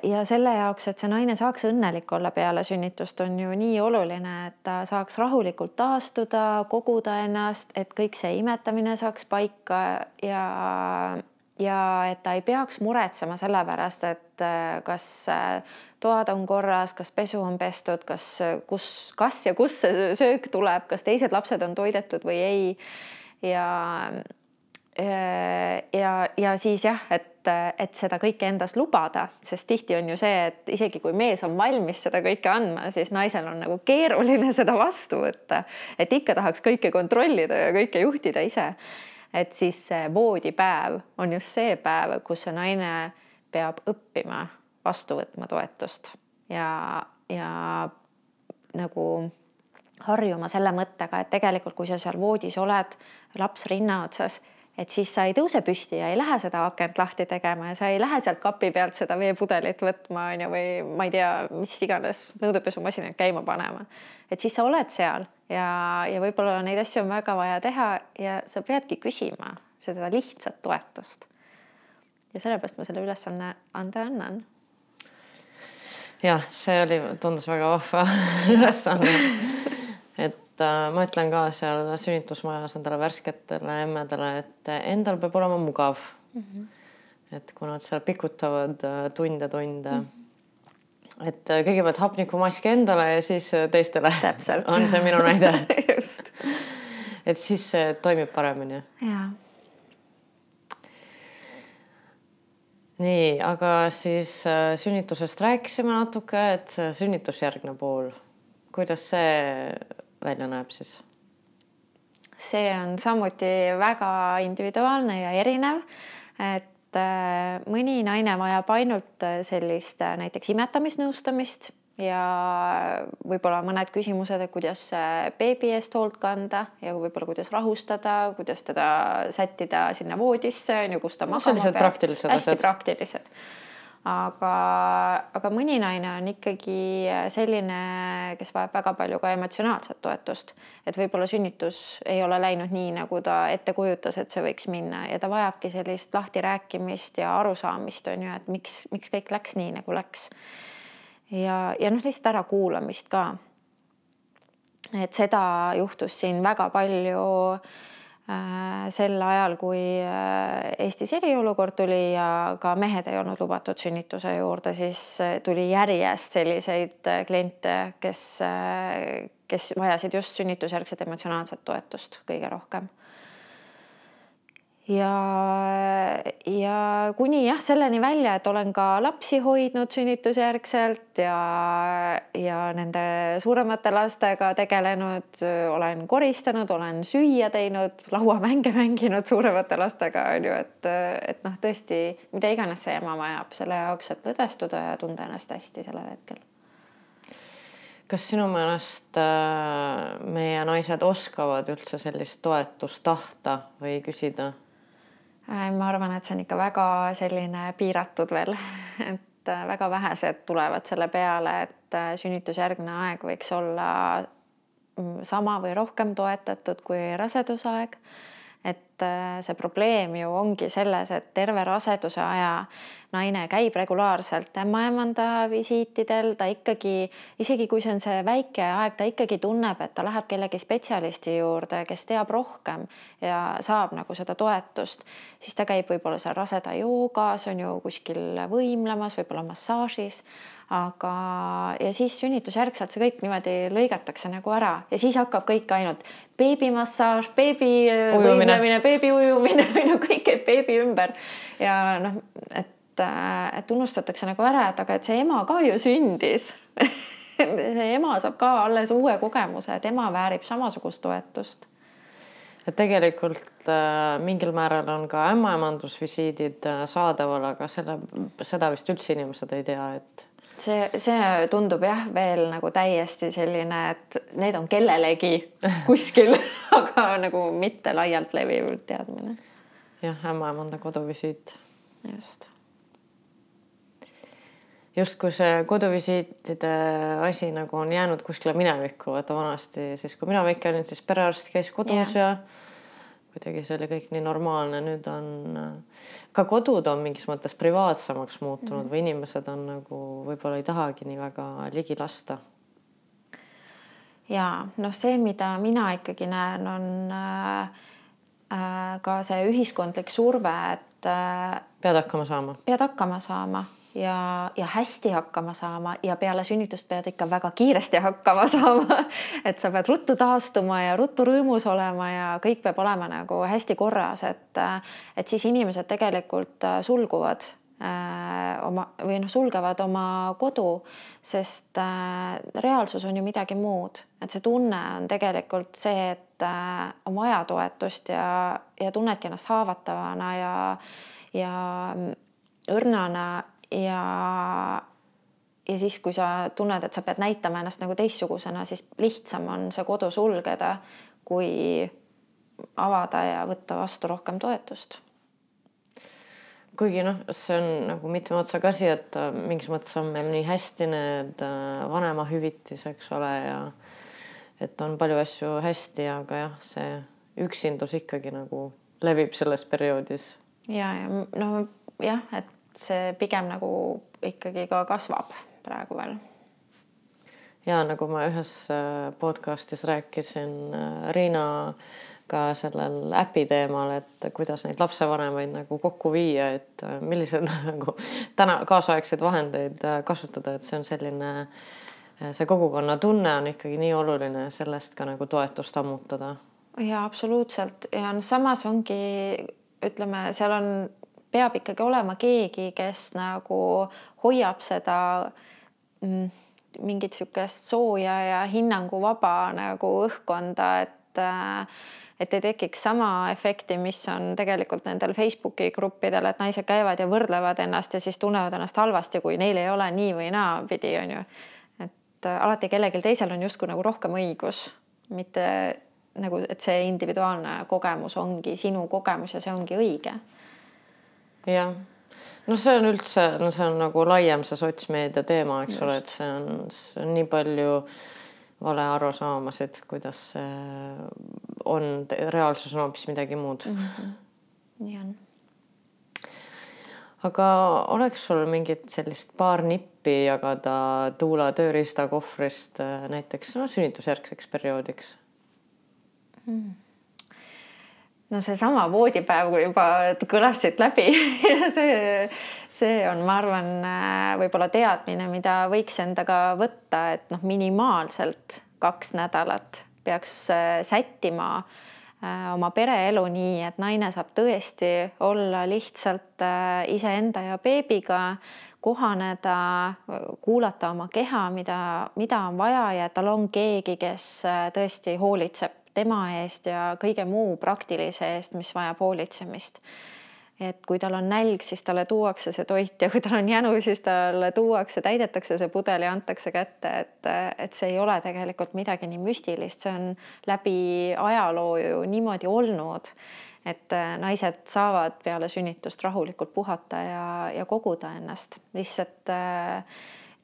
ja selle jaoks, et see naine saaks õnnelik olla peale sünnitust, on ju nii oluline, et ta saaks rahulikult taastuda, koguda ennast, et kõik see imetamine saaks paika ja, ja et ta ei peaks muretsema selle pärast, et äh, kas äh, toad on korras, kas pesu on pestud, kas, kus, kas ja kust see söök tuleb, kas teised lapsed on toidetud või ei. ja, ja, ja siis jah, et, et seda kõike endas lubada, sest tihti on ju see, et isegi kui mees on valmis seda kõike andma, siis naisel on nagu keeruline seda vastu võtta. et ikka tahaks kõike kontrollida ja kõike juhtida ise. et siis see voodipäev on just see päev, kus see naine peab õppima vastu võtma toetust ja, ja nagu harjuma selle mõttega, et tegelikult, kui sa seal voodis oled, laps rinna otsas et siis sa ei tõuse püsti ja ei lähe seda akent lahti tegema ja sa ei lähe sealt kapi pealt seda veepudelit võtma, on ju, või ma ei tea, mis iganes nõudepesumasinat käima panema. et siis sa oled seal ja, ja võib-olla neid asju on väga vaja teha ja sa peadki küsima seda lihtsat toetust. ja sellepärast ma selle ülesanne anda annan. Jah, see oli, tundus väga vahva ülesanne et äh, ma ütlen ka seal sünnitusmajas nendele värsketele emmedele, et endal peab olema mugav mm. -hmm. et kui nad seal pikutavad tunde-tunde äh, mm, -hmm. et äh, kõigepealt hapnikumask endale ja siis teistele. on see minu näide just. et siis see toimib paremini. jaa nii, aga siis sünnitusest rääkisime natuke, et sünnitusjärgne pool, kuidas see välja näeb siis? see on samuti väga individuaalne ja erinev, et äh, mõni naine vajab ainult äh, sellist äh, näiteks imetamisnõustamist ja võib-olla mõned küsimused, et kuidas beebi eest hoolt kanda ja võib-olla kuidas rahustada, kuidas teda sättida sinna voodisse, on ju, kus ta magama peab. hästi asjad. praktilised aga, aga mõni naine on ikkagi selline, kes vajab väga palju ka emotsionaalset toetust, et võib-olla sünnitus ei ole läinud nii, nagu ta ette kujutas, et see võiks minna ja ta vajabki sellist lahtirääkimist ja arusaamist on ju, et miks, miks kõik läks nii, nagu läks. Ja, ja noh, lihtsalt ärakuulamist ka. et seda juhtus siin väga palju Äh, sel ajal, kui äh, Eestis eriolukord tuli ja ka mehed ei olnud lubatud sünnituse juurde, siis äh, tuli järjest selliseid kliente, kes, kes vajasid just sünnitusjärgset emotsionaalset toetust kõige rohkem ja, ja kuni jah, selleni välja, et olen ka lapsi hoidnud sünnitusjärgselt ja, ja nende suuremate lastega tegelenud, olen koristanud, olen süüa teinud, lauamänge mänginud suuremate lastega on ju, et, et noh, tõesti, mida iganes see ema vajab selle jaoks, et lõdvestuda ja tunda ennast hästi sellel hetkel kas sinu meelest äh, meie naised oskavad üldse sellist toetust tahta või küsida? Äh, ma arvan, et see on ikka väga selline piiratud veel, et äh, väga vähesed tulevad selle peale, et äh, sünnitusjärgne aeg võiks olla mm, sama või rohkem toetatud kui rasedusaeg et äh, see probleem ju ongi selles, et terve raseduse aja naine käib regulaarselt ämmaemanda visiitidel, ta ikkagi, isegi kui see on see väike aeg, ta ikkagi tunneb, et ta läheb kellegi spetsialisti juurde, kes teab rohkem ja saab nagu seda toetust, siis ta käib võib-olla seal raseda joogas, on ju kuskil võimlemas, võib-olla massaažis aga, ja siis sünnitusjärgselt see kõik niimoodi lõigatakse nagu ära ja siis hakkab kõik ainult beebimassaaž, beebi äh, võimlemine, beebi ujumine on ju, kõik käib beebi ümber. Ja noh, et, äh, et unustatakse nagu ära, et aga et see ema ka ju sündis. See ema saab ka alles uue kogemuse, et ema väärib samasugust toetust. Et tegelikult äh, mingil määral on ka ämmaemandusvisiidid äh, saadaval, aga selle, seda vist üldse inimesed ei tea, et see, see tundub jah, veel nagu täiesti selline, et need on kellelegi kuskil aga nagu mitte laialt leviv teadmine. jah, ämmaemanda koduvisiit. just. justkui see koduvisiitide asi nagu on jäänud kuskile minevikku, vaata vanasti siis, kui mina väike olin, siis perearst käis kodus ja, ja kuidagi see oli kõik nii normaalne, nüüd on ka kodud on mingis mõttes privaatsemaks muutunud mm -hmm. või inimesed on nagu võib-olla ei tahagi nii väga ligi lasta. ja noh, see, mida mina ikkagi näen, on äh, äh, ka see ühiskondlik surve, et äh,. pead hakkama saama. pead hakkama saama ja, ja hästi hakkama saama ja peale sünnitust pead ikka väga kiiresti hakkama saama. et sa pead ruttu taastuma ja ruttu rõõmus olema ja kõik peab olema nagu hästi korras, et, et siis inimesed tegelikult äh, sulguvad äh, oma või noh, sulgevad oma kodu, sest äh, reaalsus on ju midagi muud, et see tunne on tegelikult see, et äh, on vaja toetust ja, ja tunnedki ennast haavatavana ja, ja õrnana ja, ja siis, kui sa tunned, et sa pead näitama ennast nagu teistsugusena, siis lihtsam on see kodu sulgeda, kui avada ja võtta vastu rohkem toetust kuigi noh, see on nagu mitme otsaga asi, et äh, mingis mõttes on meil nii hästi need äh, vanemahüvitis, eks ole, ja et on palju asju hästi, aga jah, see üksindus ikkagi nagu levib selles perioodis. ja, ja no jah, et see pigem nagu ikkagi ka kasvab praegu veel. ja nagu ma ühes äh, podcast'is rääkisin Riina ka sellel äpi teemal, et kuidas neid lapsevanemaid nagu kokku viia, et äh, millised nagu täna kaasaegseid vahendeid äh, kasutada, et see on selline, äh, see kogukonnatunne on ikkagi nii oluline, sellest ka nagu toetust ammutada. ja absoluutselt ja noh, samas ongi, ütleme, seal on, peab ikkagi olema keegi, kes nagu hoiab seda mm, mingit niisugust sooja ja hinnanguvaba nagu õhkkonda, et äh, et ei tekiks sama efekti, mis on tegelikult nendel Facebooki gruppidel, et naised käivad ja võrdlevad ennast ja siis tunnevad ennast halvasti, kui neil ei ole nii või naapidi, on ju. et äh, alati kellelgi teisel on justkui nagu rohkem õigus, mitte nagu, et see individuaalne kogemus ongi sinu kogemus ja see ongi õige. Jah, no see on üldse, no see on nagu laiem see sotsmeedia teema, eks Just. ole, et see on, see on nii palju valearusaamasid, kuidas see on, reaalsus on hoopis midagi muud mm. -hmm. nii on. aga oleks sul mingit sellist paar nippi jagada Tuula tööriistakohvrist näiteks no sünnitusjärgseks perioodiks mm.? No seesama voodipäev juba kõlas siit läbi. See, see on, ma arvan, äh, võib-olla teadmine, mida võiks endaga võtta, et noh, minimaalselt kaks nädalat peaks äh, sättima äh, oma pereelu nii, et naine saab tõesti olla lihtsalt iseenda ja beebiga, kohaneda, kuulata oma keha, mida, mida on vaja ja tal on keegi, kes tõesti hoolitseb tema eest ja kõige muu praktilise eest, mis vajab hoolitsemist. et kui tal on nälg, siis talle tuuakse see toit ja kui tal on jänu, siis talle tuuakse, täidetakse see pudel ja antakse kätte, et, et see ei ole tegelikult midagi nii müstilist, see on läbi ajaloo ju niimoodi olnud et naised saavad peale sünnitust rahulikult puhata ja, ja koguda ennast lihtsalt äh,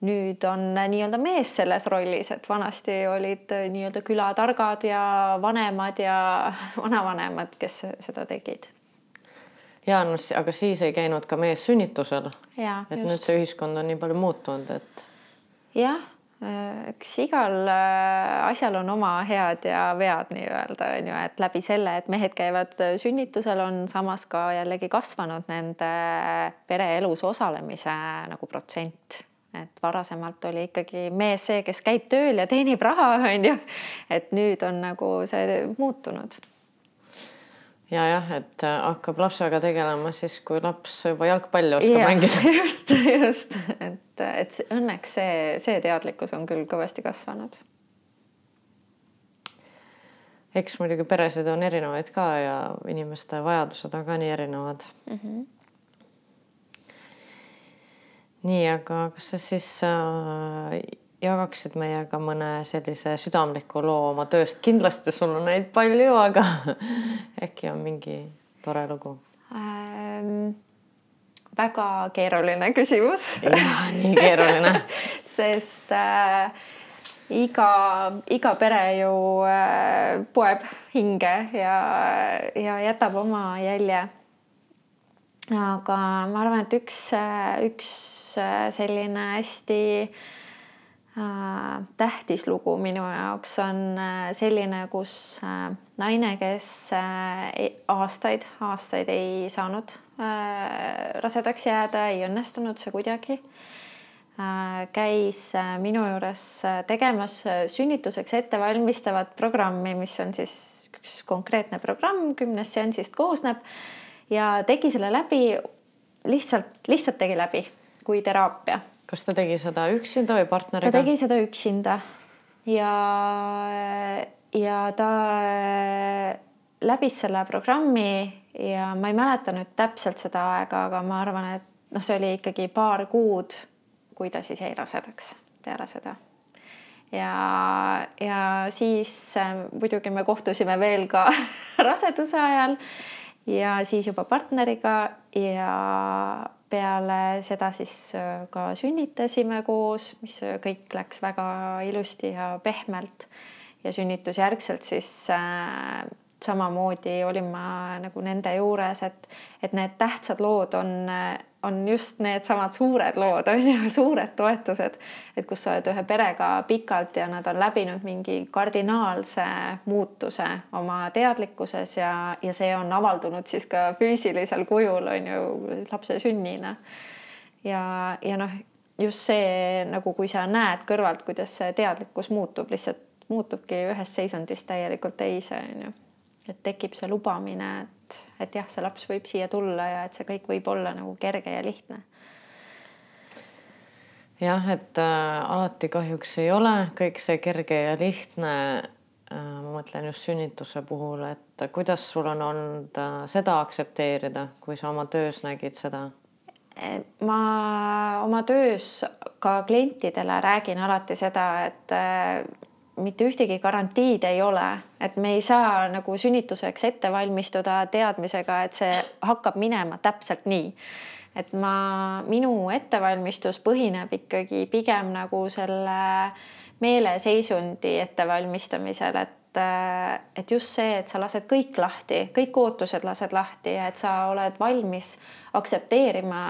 nüüd on nii-öelda mees selles rollis, et vanasti olid nii-öelda külatargad ja vanemad ja vanavanemad, kes seda tegid. ja no aga siis ei käinud ka mees sünnitusel. et just. nüüd see ühiskond on nii palju muutunud, et. jah, eks igal äh, asjal on oma head ja vead nii-öelda on ju, et läbi selle, et mehed käivad sünnitusel, on samas ka jällegi kasvanud nende pereelus osalemise nagu protsent et varasemalt oli ikkagi mees see, kes käib tööl ja teenib raha, on ju. et nüüd on nagu see muutunud. ja jah, et äh, hakkab lapsega tegelema siis, kui laps juba jalgpalli oskab ja, mängida. just, just, et, et õnneks see, see teadlikkus on küll kõvasti kasvanud. eks muidugi peresid on erinevaid ka ja inimeste vajadused on ka nii erinevad mm. -hmm nii, aga kas sa siis äh, jagaksid meiega mõne sellise südamliku loo oma tööst, kindlasti sul on neid palju, aga äkki on mingi tore lugu ähm,? väga keeruline küsimus. jah, nii keeruline sest äh, iga, iga pere ju äh, poeb hinge ja, ja jätab oma jälje aga ma arvan, et üks, üks selline hästi äh, tähtis lugu minu jaoks on äh, selline, kus äh, naine, kes aastaid, aastaid ei saanud rasedaks jääda, ei õnnestunud see kuidagi, käis minu juures tegemas sünnituseks ettevalmistavat programmi, mis on siis üks konkreetne programm, kümnest seansist koosneb ja tegi selle läbi, lihtsalt, lihtsalt tegi läbi kui teraapia. kas ta tegi seda üksinda või partneriga? ta tegi seda üksinda ja, ja ta läbis selle programmi ja ma ei mäleta nüüd täpselt seda aega, aga ma arvan, et noh, see oli ikkagi paar kuud, kui ta siis jäi rasedaks peale seda. ja, ja siis äh, muidugi me kohtusime veel ka raseduse ajal ja siis juba partneriga ja peale seda siis äh, ka sünnitasime koos, mis kõik läks väga ilusti ja pehmelt. Ja sünnitusjärgselt siis äh, samamoodi olin ma nagu nende juures, et, et need tähtsad lood on, on just needsamad suured lood, on ju, suured toetused, et kus sa oled ühe perega pikalt ja nad on läbinud mingi kardinaalse muutuse oma teadlikkuses ja, ja see on avaldunud siis ka füüsilisel kujul, on ju, lapse sünnina. ja, ja noh, just see nagu, kui sa näed kõrvalt, kuidas see teadlikkus muutub, lihtsalt muutubki ühest seisundist täielikult teise, on ju et tekib see lubamine, et, et jah, see laps võib siia tulla ja et see kõik võib olla nagu kerge ja lihtne. jah, et äh, alati kahjuks ei ole kõik see kerge ja lihtne äh,. ma mõtlen just sünnituse puhul, et kuidas sul on olnud äh, seda aktsepteerida, kui sa oma töös nägid seda? ma oma töös ka klientidele räägin alati seda, et äh, mitte ühtegi garantiid ei ole, et me ei saa nagu sünnituseks ette valmistuda teadmisega, et see hakkab minema täpselt nii. et ma, minu ettevalmistus põhineb ikkagi pigem nagu selle meeleseisundi ettevalmistamisel, et, et just see, et sa lased kõik lahti, kõik ootused lased lahti ja et sa oled valmis aktsepteerima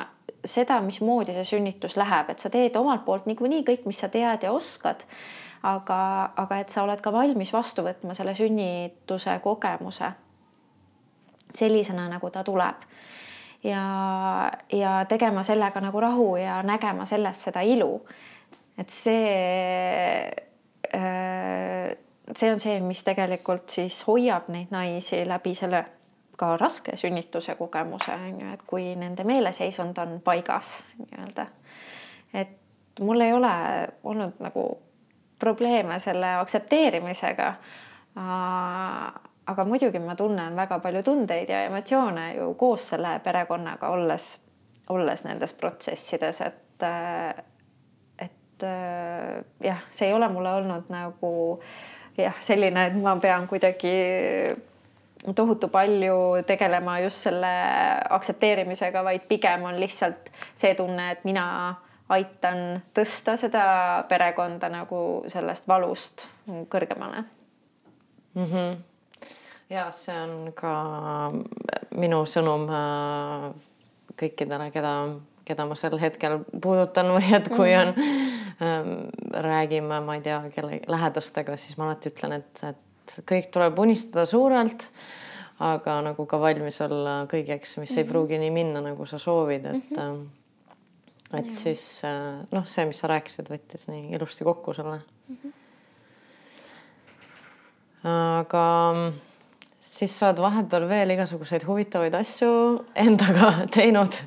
seda, mismoodi see sünnitus läheb, et sa teed omalt poolt niikuinii kõik, mis sa tead ja oskad aga, aga et sa oled ka valmis vastu võtma selle sünnituse kogemuse sellisena, nagu ta tuleb. ja, ja tegema sellega nagu rahu ja nägema selles seda ilu. et see, äh, see on see, mis tegelikult siis hoiab neid naisi läbi selle ka raske sünnituse kogemuse on ju, et kui nende meeleseisund on paigas nii-öelda. et mul ei ole olnud nagu probleeme selle aktsepteerimisega. aga muidugi ma tunnen väga palju tundeid ja emotsioone ju koos selle perekonnaga, olles, olles nendes protsessides, et, et jah, see ei ole mulle olnud nagu jah, selline, et ma pean kuidagi tohutu palju tegelema just selle aktsepteerimisega, vaid pigem on lihtsalt see tunne, et mina aitan tõsta seda perekonda nagu sellest valust kõrgemale mm. -hmm. ja see on ka minu sõnum äh, kõikidele, keda, keda ma sel hetkel puudutan või et kui on ähm,, räägime, ma ei tea, kelle lähedastega, siis ma alati ütlen, et, et kõik tuleb unistada suurelt aga nagu ka valmis olla kõigeks, mis mm -hmm. ei mhm. pruugi nii minna, nagu sa soovid, et mm -hmm et ja. siis äh, noh, see, mis sa rääkisid, võttis nii ilusti kokku selle mm. -hmm. aga siis sa oled vahepeal veel igasuguseid huvitavaid asju endaga teinud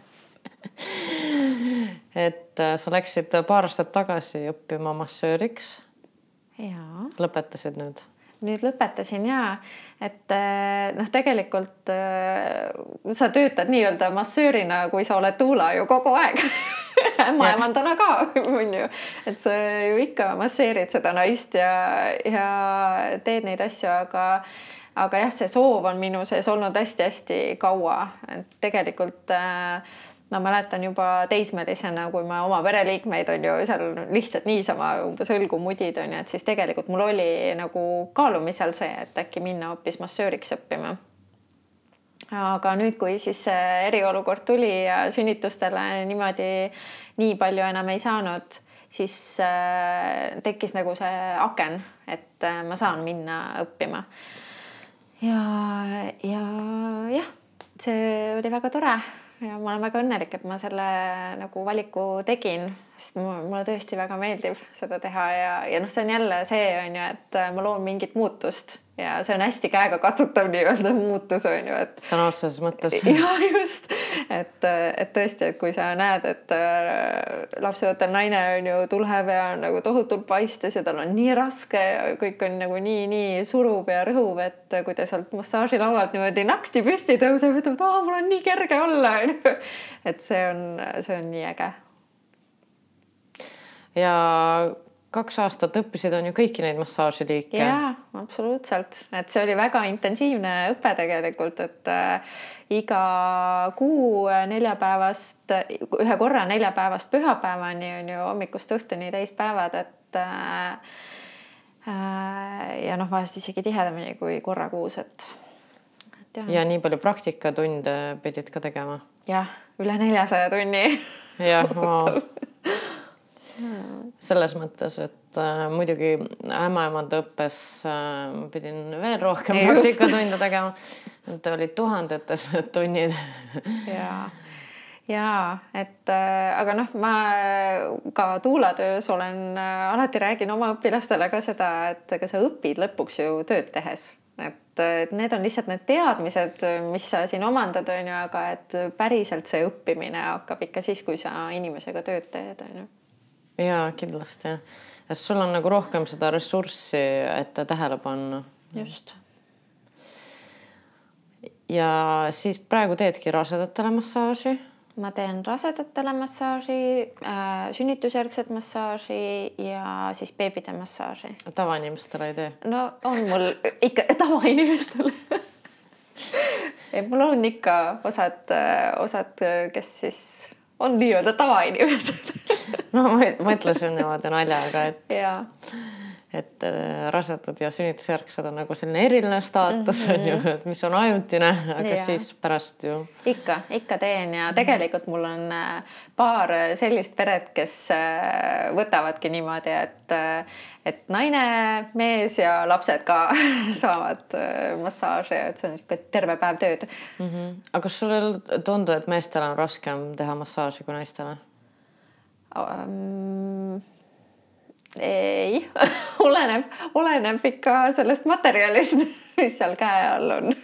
et äh, sa läksid paar aastat tagasi õppima massööriks. lõpetasid nüüd? nüüd lõpetasin ja, et äh, noh, tegelikult sa töötad nii-öelda massöörina, kui sa oled tuula ju kogu aeg ämmaemandana ka, on ju. et sa ju ikka masseerid seda naist ja, ja teed neid asju, aga aga jah, see soov on minu sees olnud hästi-hästi kaua, et tegelikult äh, ma mäletan juba teismelisena, kui ma oma pereliikmeid on ju seal lihtsalt niisama umbes õlgu mudid on ju, et siis tegelikult mul oli nagu kaalumisel see, et äkki minna hoopis massööriks õppima aga nüüd, kui siis eriolukord tuli ja sünnitustele niimoodi nii palju enam ei saanud, siis äh, tekkis nagu see aken, et äh, ma saan minna õppima. ja, ja jah, see oli väga tore ja ma olen väga õnnelik, et ma selle nagu valiku tegin, sest mulle tõesti väga meeldib seda teha ja, ja noh, see on jälle see on ju, et ma loon mingit muutust ja see on hästi käegakatsutav nii-öelda muutus on ju, et. sõna otseses mõttes. ja just, et, et tõesti, et kui sa näed, et äh, lapseootel naine on ju tuleb ja on nagu tohutult paistes ja tal on nii raske ja kõik on nagu nii, nii suruv ja rõhuv, et kui ta sealt massaažilaualt niimoodi naksti püsti tõuseb, ütleb, et aa, mul on nii kerge olla on ju. et see on, see on nii äge. Ja kaks aastat õppisid, on ju kõiki neid massaažiliike. jaa, absoluutselt, et see oli väga intensiivne õpe tegelikult, et äh, iga kuu neljapäevast, ühe korra neljapäevast pühapäevani on ju hommikust õhtuni täispäevad, et äh, äh, ja noh, vahest isegi tihedamini kui korra kuus, et, et ja nii palju praktikatunde pidid ka tegema? jah, üle neljasaja tunni. jah, wow selles mõttes, et äh, muidugi ämmaemanda õppes äh, pidin veel rohkem praktikatunde tegema. et olid tuhandetes tunnid. Ja, ja et äh, aga noh, ma ka tuulatöös olen äh,, alati räägin oma õpilastele ka seda, et ega sa õpid lõpuks ju tööd tehes. Et, et need on lihtsalt need teadmised, mis sa siin omandad, on ju, aga et päriselt see õppimine hakkab ikka siis, kui sa inimesega tööd teed, on ju jaa, kindlasti ja sul on nagu rohkem seda ressurssi, et tähele panna. just. ja siis praegu teedki rasedatele massaaži? ma teen rasedatele massaaži äh,, sünnitusjärgset massaaži ja siis beebide massaaži. tavainimestele ei tee? no on mul ikka tavainimestele ei, mul on ikka osad, osad, kes siis on nii-öelda tavainimesed no ma mõtlesin niimoodi naljaga, et ja. Et äh, rasedad ja sünnitusjärgsed on nagu selline eriline staatus mm -hmm. on ju, et mis on ajutine, aga ja. siis pärast ju. ikka, ikka teen ja tegelikult mul on äh, paar sellist peret, kes äh, võtavadki niimoodi, et et naine, mees ja lapsed ka saavad massaaži, et see on niisugune terve päev tööd mm. -hmm. aga kas sulle ei tundu, et meestel on raskem teha massaaži kui naistele? um,? Ei oleneb, oleneb ikka sellest materjalist, mis seal käe all on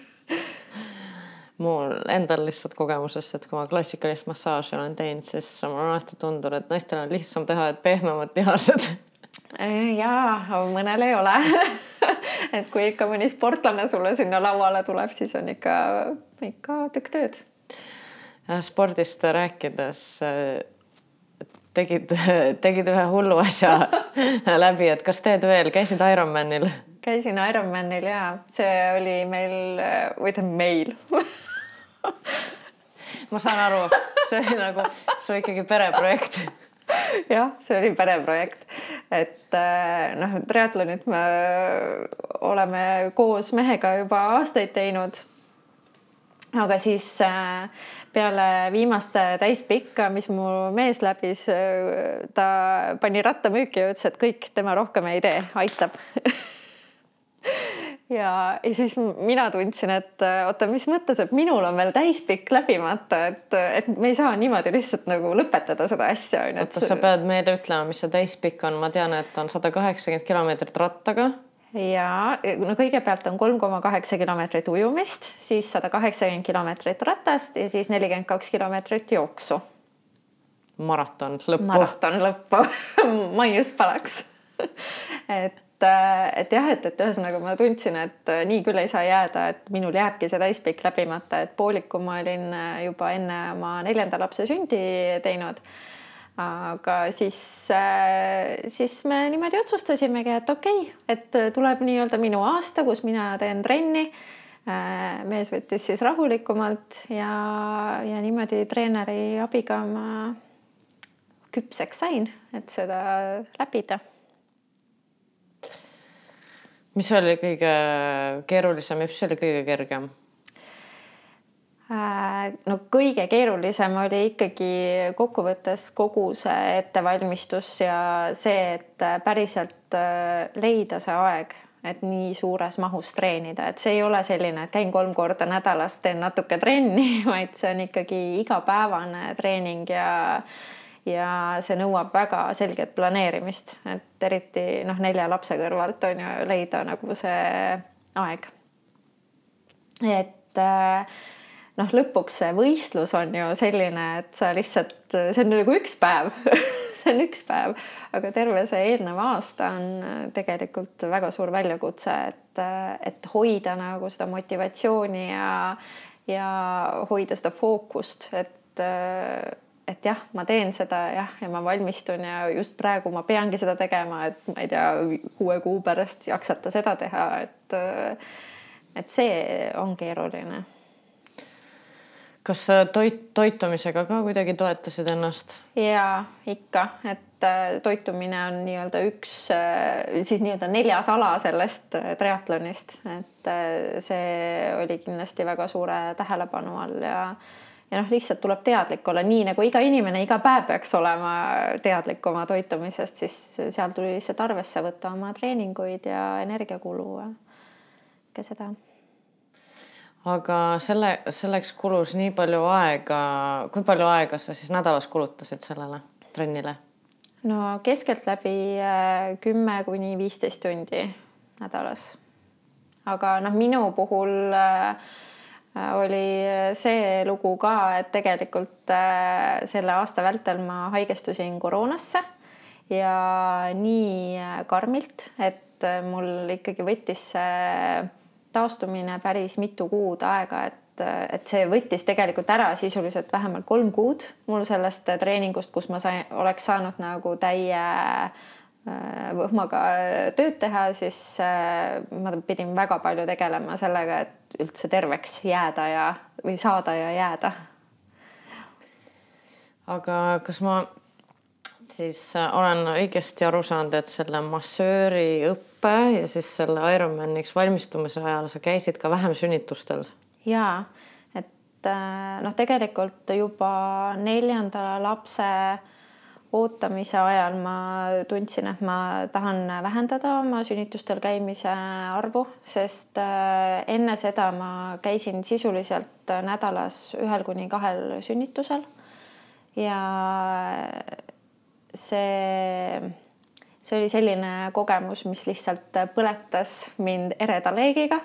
mul endal lihtsalt kogemusest, et kui ma klassikalist massaaži olen teinud, siis mulle on alati tundunud, et naistel on lihtsam teha, et pehmemad lihased. jaa, mõnel ei ole et kui ikka mõni sportlane sulle sinna lauale tuleb, siis on ikka, ikka tükk tööd. spordist rääkides tegid, tegid ühe hullu asja läbi, et kas teed veel, käisid Ironmanil? käisin Ironmanil ja see oli meil või tähendab meil. Ma saan aru, see oli nagu sul ikkagi pereprojekt. Jah, see oli pereprojekt, et äh, noh, triatlonit me oleme koos mehega juba aastaid teinud. aga siis äh, peale viimast täispikka, mis mu mees läbis, ta pani ratta müüki ja ütles, et kõik tema rohkem ei tee, aitab ja, ja siis mina tundsin, et oota, mis mõttes, et minul on veel täispikk läbimata, et, et me ei saa niimoodi lihtsalt nagu lõpetada seda asja. oota, sa pead meile ütlema, mis see täispikk on, ma tean, et on sada kaheksakümmend kilomeetrit rattaga ja no kõigepealt on kolm koma kaheksa kilomeetrit ujumist, siis sada kaheksakümmend kilomeetrit ratast ja siis nelikümmend kaks kilomeetrit jooksu. maraton lõppu. maraton lõppu maius palaks et, et jah, et, et ühesõnaga ma tundsin, et nii küll ei saa jääda, et minul jääbki see täispikk läbimata, et pooliku ma olin juba enne oma neljanda lapse sündi teinud aga siis, äh, siis me niimoodi otsustasimegi, et okei okay,, et tuleb nii-öelda minu aasta, kus mina teen trenni. Äh, mees võttis siis rahulikumalt ja, ja niimoodi treeneri abiga ma küpseks sain, et seda läbida. mis oli kõige keerulisem ja mis oli kõige kergem? Äh, no kõige keerulisem oli ikkagi kokkuvõttes kogu see ettevalmistus ja see, et päriselt äh, leida see aeg, et nii suures mahus treenida, et see ei ole selline, et käin kolm korda nädalas, teen natuke trenni, vaid see on ikkagi igapäevane treening ja ja see nõuab väga selget planeerimist, et eriti noh, nelja lapse kõrvalt on ju leida nagu see aeg. et äh, noh, lõpuks see võistlus on ju selline, et sa lihtsalt, see on nagu üks päev see on üks päev, aga terve see eelnev aasta on tegelikult väga suur väljakutse, et, et hoida nagu seda motivatsiooni ja, ja hoida seda fookust, et et jah, ma teen seda jah, ja ma valmistun ja just praegu ma peangi seda tegema, et ma ei tea, kuue kuu pärast jaksata seda teha, et et see on keeruline. Kas sa toit, toitumisega ka kuidagi toetasid ennast? ja ikka, et äh, toitumine on nii-öelda üks äh, siis nii-öelda neljas ala sellest äh, triatlonist, et see oli kindlasti väga suure tähelepanu all ja ja noh, lihtsalt tuleb teadlik olla, nii nagu iga inimene iga päev peaks olema teadlik oma toitumisest, siis seal tuli lihtsalt arvesse võtta oma treeninguid ja energiakulu ja kõike seda. Aga selle, selleks kulus nii palju aega, kui palju aega sa siis nädalas kulutasid sellele trennile? no keskeltläbi äh, kümme kuni viisteist tundi nädalas. aga noh, minu puhul äh, oli see lugu ka, et tegelikult äh, selle aasta vältel ma haigestusin koroonasse ja nii karmilt, et mul ikkagi võttis see taastumine päris mitu kuud aega, et, et see võttis tegelikult ära sisuliselt vähemalt kolm kuud mul sellest treeningust, kus ma sain, oleks saanud nagu täie võhmaga tööd teha, siis ma pidin väga palju tegelema sellega, et üldse terveks jääda ja, või saada ja jääda. aga kas ma siis äh, olen õigesti aru saanud, et selle massööri õppe ja siis selle Ironmaniks valmistumise ajal sa käisid ka vähem sünnitustel? ja, et äh, noh, tegelikult juba neljanda lapse ootamise ajal ma tundsin, et ma tahan vähendada oma sünnitustel käimise arvu, sest äh, enne seda ma käisin sisuliselt nädalas ühel kuni kahel sünnitusel. ja see, see oli selline kogemus, mis lihtsalt põletas mind ereda leegiga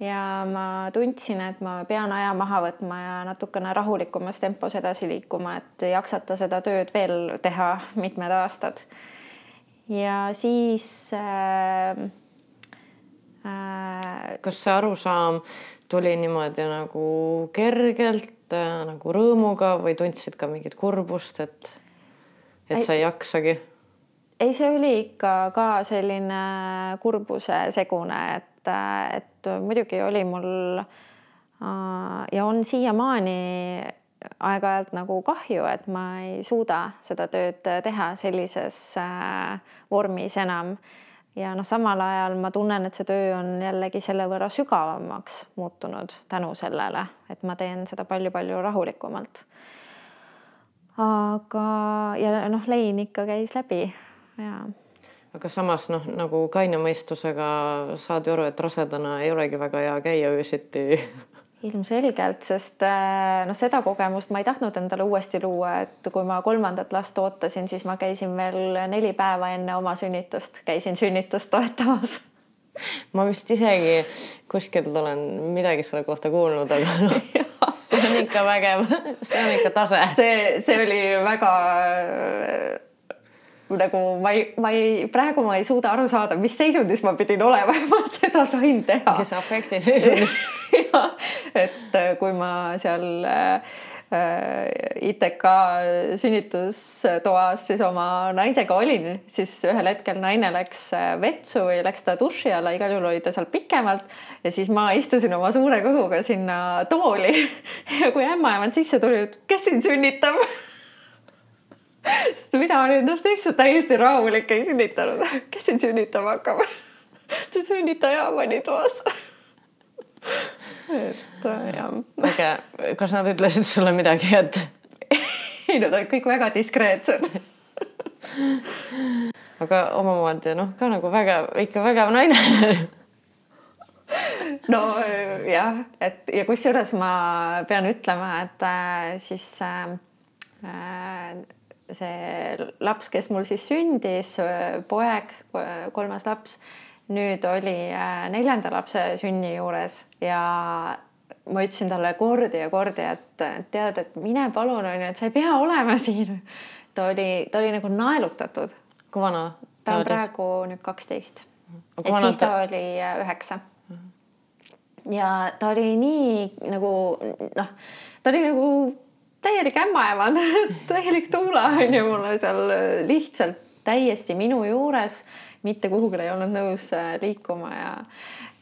ja ma tundsin, et ma pean aja maha võtma ja natukene rahulikumas tempos edasi liikuma, et jaksata seda tööd veel teha mitmed aastad. ja siis äh,. Äh, kas see arusaam tuli niimoodi nagu kergelt äh, nagu rõõmuga või tundsid ka mingit kurbust, et, et sa ei jaksagi? Ei, see oli ikka ka selline kurbuse segune, et et, muidugi oli mul äh, ja on siiamaani aeg-ajalt nagu kahju, et ma ei suuda seda tööd teha sellises äh, vormis enam. ja noh, samal ajal ma tunnen, et see töö on jällegi selle võrra sügavamaks muutunud tänu sellele, et ma teen seda palju-palju rahulikumalt. aga, ja noh, lein ikka käis läbi ja aga samas noh, nagu kaine mõistusega saad ju aru, et rasedana ei olegi väga hea käia öösiti ilmselgelt, sest äh, noh, seda kogemust ma ei tahtnud endale uuesti luua, et kui ma kolmandat last ootasin, siis ma käisin veel neli päeva enne oma sünnitust, käisin sünnitust toetamas. ma vist isegi kuskilt olen midagi selle kohta kuulnud, aga noh, see on ikka vägev, see on ikka tase. see, see oli väga nagu ma ei, ma ei, praegu ma ei suuda aru saada, mis seisundis ma pidin olema ja ma seda sain teha. kes afekti seisundis jah, et äh, kui ma seal äh, ITK sünnitustoas siis oma naisega olin, siis ühel hetkel naine läks äh, vetsu või läks ta duši alla, igal juhul oli ta seal pikemalt ja siis ma istusin oma suure kõhuga sinna tooli ja kui ämmaemand sisse tuli, kes siin sünnitab sest mina olin noh, täitsa täiesti rahulik, ei sünnitanud. kes siin sünnitama hakkab? see sünnitaja pani toas. et jah. äge, kas nad ütlesid sulle midagi, et? ei, nad olid kõik väga diskreetsed aga omamoodi noh, ka nagu vägev, ikka vägev naine no jah, et ja kusjuures ma pean ütlema, et äh, siis äh, see laps, kes mul siis sündis, poeg, kolmas laps, nüüd oli äh, neljanda lapse sünni juures ja ma ütlesin talle kordi ja kordi, et tead, et mine palun, onju, et sa ei pea olema siin. ta oli, ta oli nagu naelutatud. kui vana? ta on praegu nüüd kaksteist. et siis ta, ta oli äh, üheksa. ja ta oli nii nagu noh, ta oli nagu täielik ämmaemand täielik tuula on ju mulle seal lihtsalt täiesti minu juures, mitte kuhugile ei olnud nõus äh, liikuma ja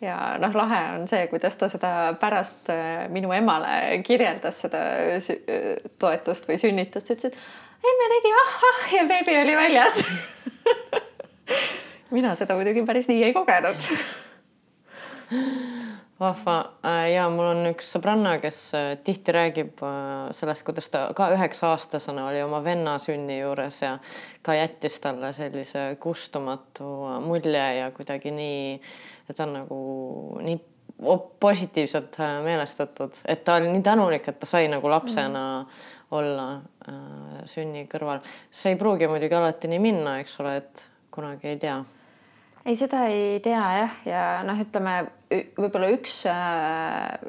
ja noh, lahe on see, kuidas ta seda pärast äh, minu emale kirjeldas seda toetust või sünnitust, ütles, et emme tegi ahah ja beebi oli väljas. Mina seda muidugi päris nii ei kogenud vahva äh, ja mul on üks sõbranna, kes äh, tihti räägib äh, sellest, kuidas ta ka üheksa-aastasena oli oma venna sünni juures ja ka jättis talle sellise kustumatu mulje ja kuidagi nii, et ta on nagu nii positiivselt meelestatud, et ta oli nii tänulik, et ta sai nagu lapsena mm. olla äh, sünni kõrval. see ei pruugi muidugi alati nii minna, eks ole, et kunagi ei tea ei, seda ei tea jah, ja noh, ütleme võib-olla üks äh,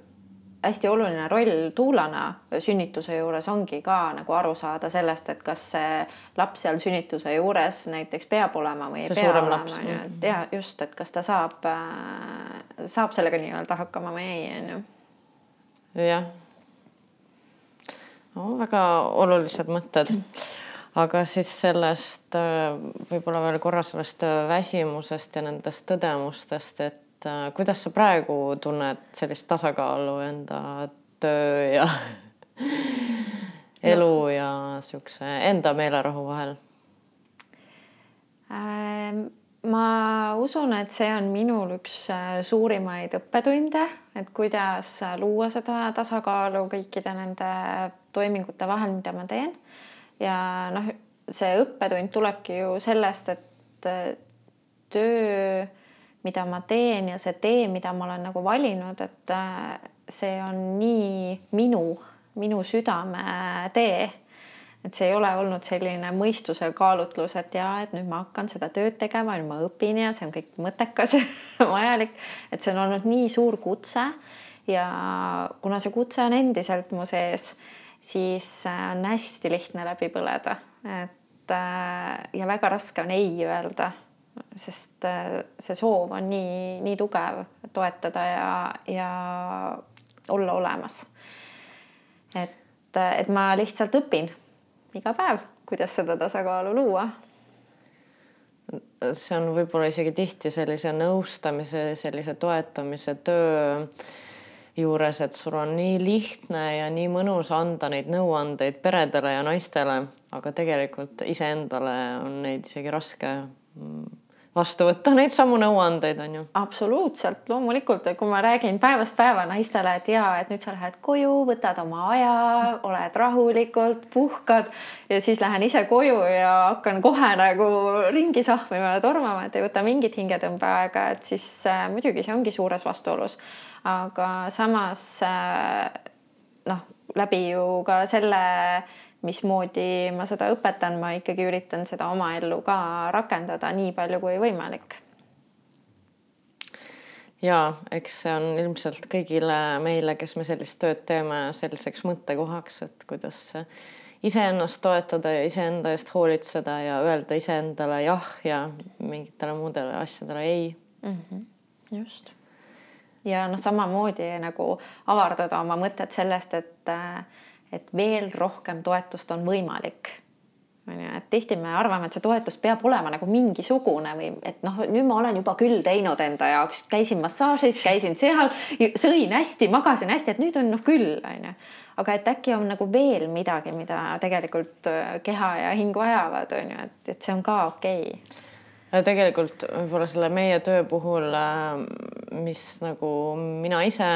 hästi oluline roll tuulana sünnituse juures ongi ka nagu aru saada sellest, et kas see laps seal sünnituse juures näiteks peab olema või ei see pea olema, on ju, et ja just, et kas ta saab äh,, saab sellega nii-öelda hakkama või ei, on ju. jah no,. väga olulised mõtted aga siis sellest äh, võib-olla veel korra sellest äh, väsimusest ja nendest tõdemustest, et äh, kuidas sa praegu tunned sellist tasakaalu enda töö ja elu no. ja siukse enda meelerahu vahel ähm,? ma usun, et see on minul üks suurimaid õppetunde, et kuidas luua seda tasakaalu kõikide nende toimingute vahel, mida ma teen ja noh, see õppetund tulebki ju sellest, et töö, mida ma teen ja see tee, mida ma olen nagu valinud, et äh, see on nii minu, minu südametee. et see ei ole olnud selline mõistuse kaalutlus, et jaa, et nüüd ma hakkan seda tööd tegema, nüüd ma õpin ja see on kõik mõttekas ja vajalik, et see on olnud nii suur kutse ja kuna see kutse on endiselt mu sees siis äh, on hästi lihtne läbi põleda, et äh, ja väga raske on ei öelda, sest äh, see soov on nii, nii tugev toetada ja, ja olla olemas. et, et ma lihtsalt õpin iga päev, kuidas seda tasakaalu luua see on võib-olla isegi tihti sellise nõustamise, sellise toetamise töö juures, et sul on nii lihtne ja nii mõnus anda neid nõuandeid peredele ja naistele, aga tegelikult iseendale on neid isegi raske mm, vastu võtta neid samu nõuandeid, on ju. absoluutselt, loomulikult, kui ma räägin päevast päeva naistele, et jaa, et nüüd sa lähed koju, võtad oma aja, oled rahulikult, puhkad ja siis lähen ise koju ja hakkan kohe nagu ringi sahmima ja tormama, et ei võta mingit hingetõmbeaega, et siis äh, muidugi see ongi suures vastuolus aga samas äh, noh, läbi ju ka selle, mismoodi ma seda õpetan, ma ikkagi üritan seda oma ellu ka rakendada nii palju kui võimalik ja eks see on ilmselt kõigile meile, kes me sellist tööd teeme, selliseks mõttekohaks, et kuidas iseennast toetada ja iseenda eest hoolitseda ja öelda iseendale jah ja mingitele muudele asjadele ei mm. -hmm. just ja noh, samamoodi nagu avardada oma mõtet sellest, et, et veel rohkem toetust on võimalik. On ju, et tihti me arvame, et see toetus peab olema nagu mingisugune või et noh, nüüd ma olen juba küll teinud enda jaoks, käisin massaažis, käisin seal, sõin hästi, magasin hästi, et nüüd on noh küll, on ju. aga et äkki on nagu veel midagi, mida tegelikult keha ja hing vajavad, on ju, et, et see on ka okei. okay tegelikult võib-olla selle meie töö puhul, äh, mis nagu mina ise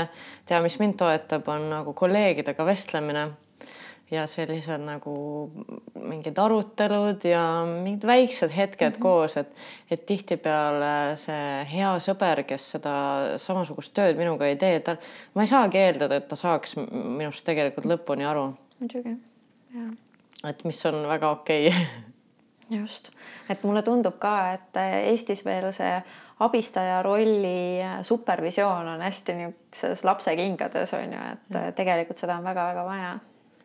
tean, mis mind toetab, on nagu kolleegidega vestlemine ja sellised nagu mingid arutelud ja mingid väiksed hetked mm -hmm. koos, et, et tihtipeale see hea sõber, kes seda samasugust tööd minuga ei tee, tal, ma ei saagi eeldada, et ta saaks minust tegelikult lõpuni aru. muidugi, jah. et mis on väga okei okay. just, et mulle tundub ka, et Eestis veel see abistaja rolli supervisioon on hästi niisuguses lapse kingades on ju, et ja. tegelikult seda on väga-väga vaja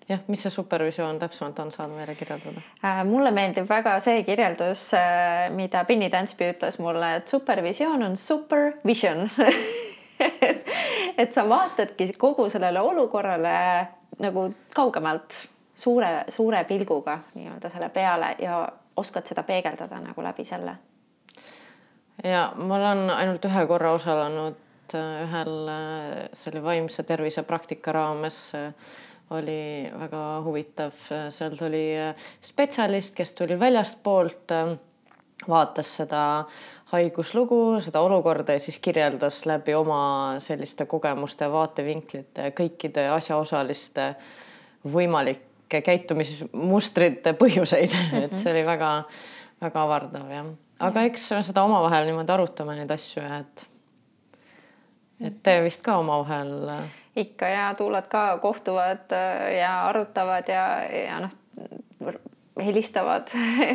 jah, mis see supervisioon täpsemalt on, saad meile kirjeldada äh,? mulle meeldib väga see kirjeldus äh,, mida Pinni Tänspi ütles mulle, et supervisioon on supervision et sa vaatadki kogu sellele olukorrale nagu kaugemalt suure, suure pilguga nii-öelda selle peale ja oskad seda peegeldada nagu läbi selle. ja ma olen ainult ühe korra osalenud äh, ühel, äh, see oli vaimse tervise praktika raames oli väga huvitav, seal tuli spetsialist, kes tuli väljastpoolt, vaatas seda haiguslugu, seda olukorda ja siis kirjeldas läbi oma selliste kogemuste ja vaatevinklite kõikide asjaosaliste võimalike käitumismustrite põhjuseid. Mm, -hmm. et see oli väga-väga avardav jah, aga eks seda omavahel niimoodi arutame neid asju ja et et te vist ka omavahel ikka ja tuulad ka kohtuvad äh, ja arutavad ja, ja noh, helistavad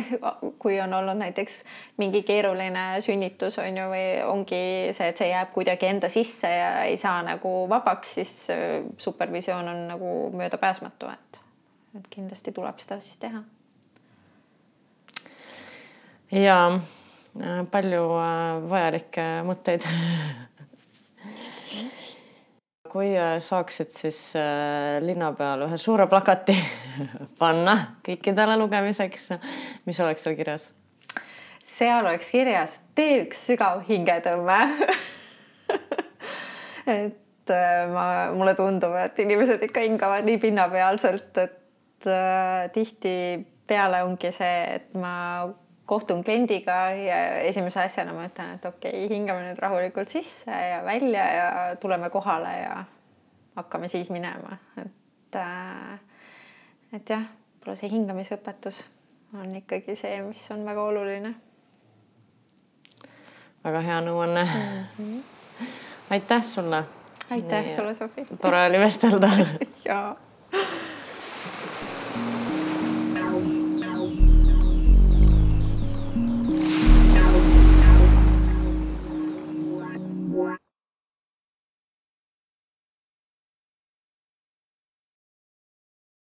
kui on olnud näiteks mingi keeruline sünnitus on ju, või ongi see, et see jääb kuidagi enda sisse ja ei saa nagu vabaks, siis äh, supervisioon on nagu möödapääsmatu, et, et kindlasti tuleb seda siis teha. ja äh, palju vajalikke mõtteid kui äh, saaksid siis äh, linna peal ühe suure plakati panna kõikidele lugemiseks, mis oleks seal kirjas? seal oleks kirjas, tee üks sügav hingetõmme et äh, ma, mulle tundub, et inimesed ikka hingavad nii pinnapealselt, et äh, tihtipeale ongi see, et ma kohtun kliendiga ja esimese asjana ma ütlen, et okei okay,, hingame nüüd rahulikult sisse ja välja ja tuleme kohale ja hakkame siis minema, et äh, et jah, võib-olla see hingamisõpetus on ikkagi see, mis on väga oluline. väga hea nõuanne mm. -hmm. aitäh sulle. aitäh sulle, Sofi. tore oli vestelda jaa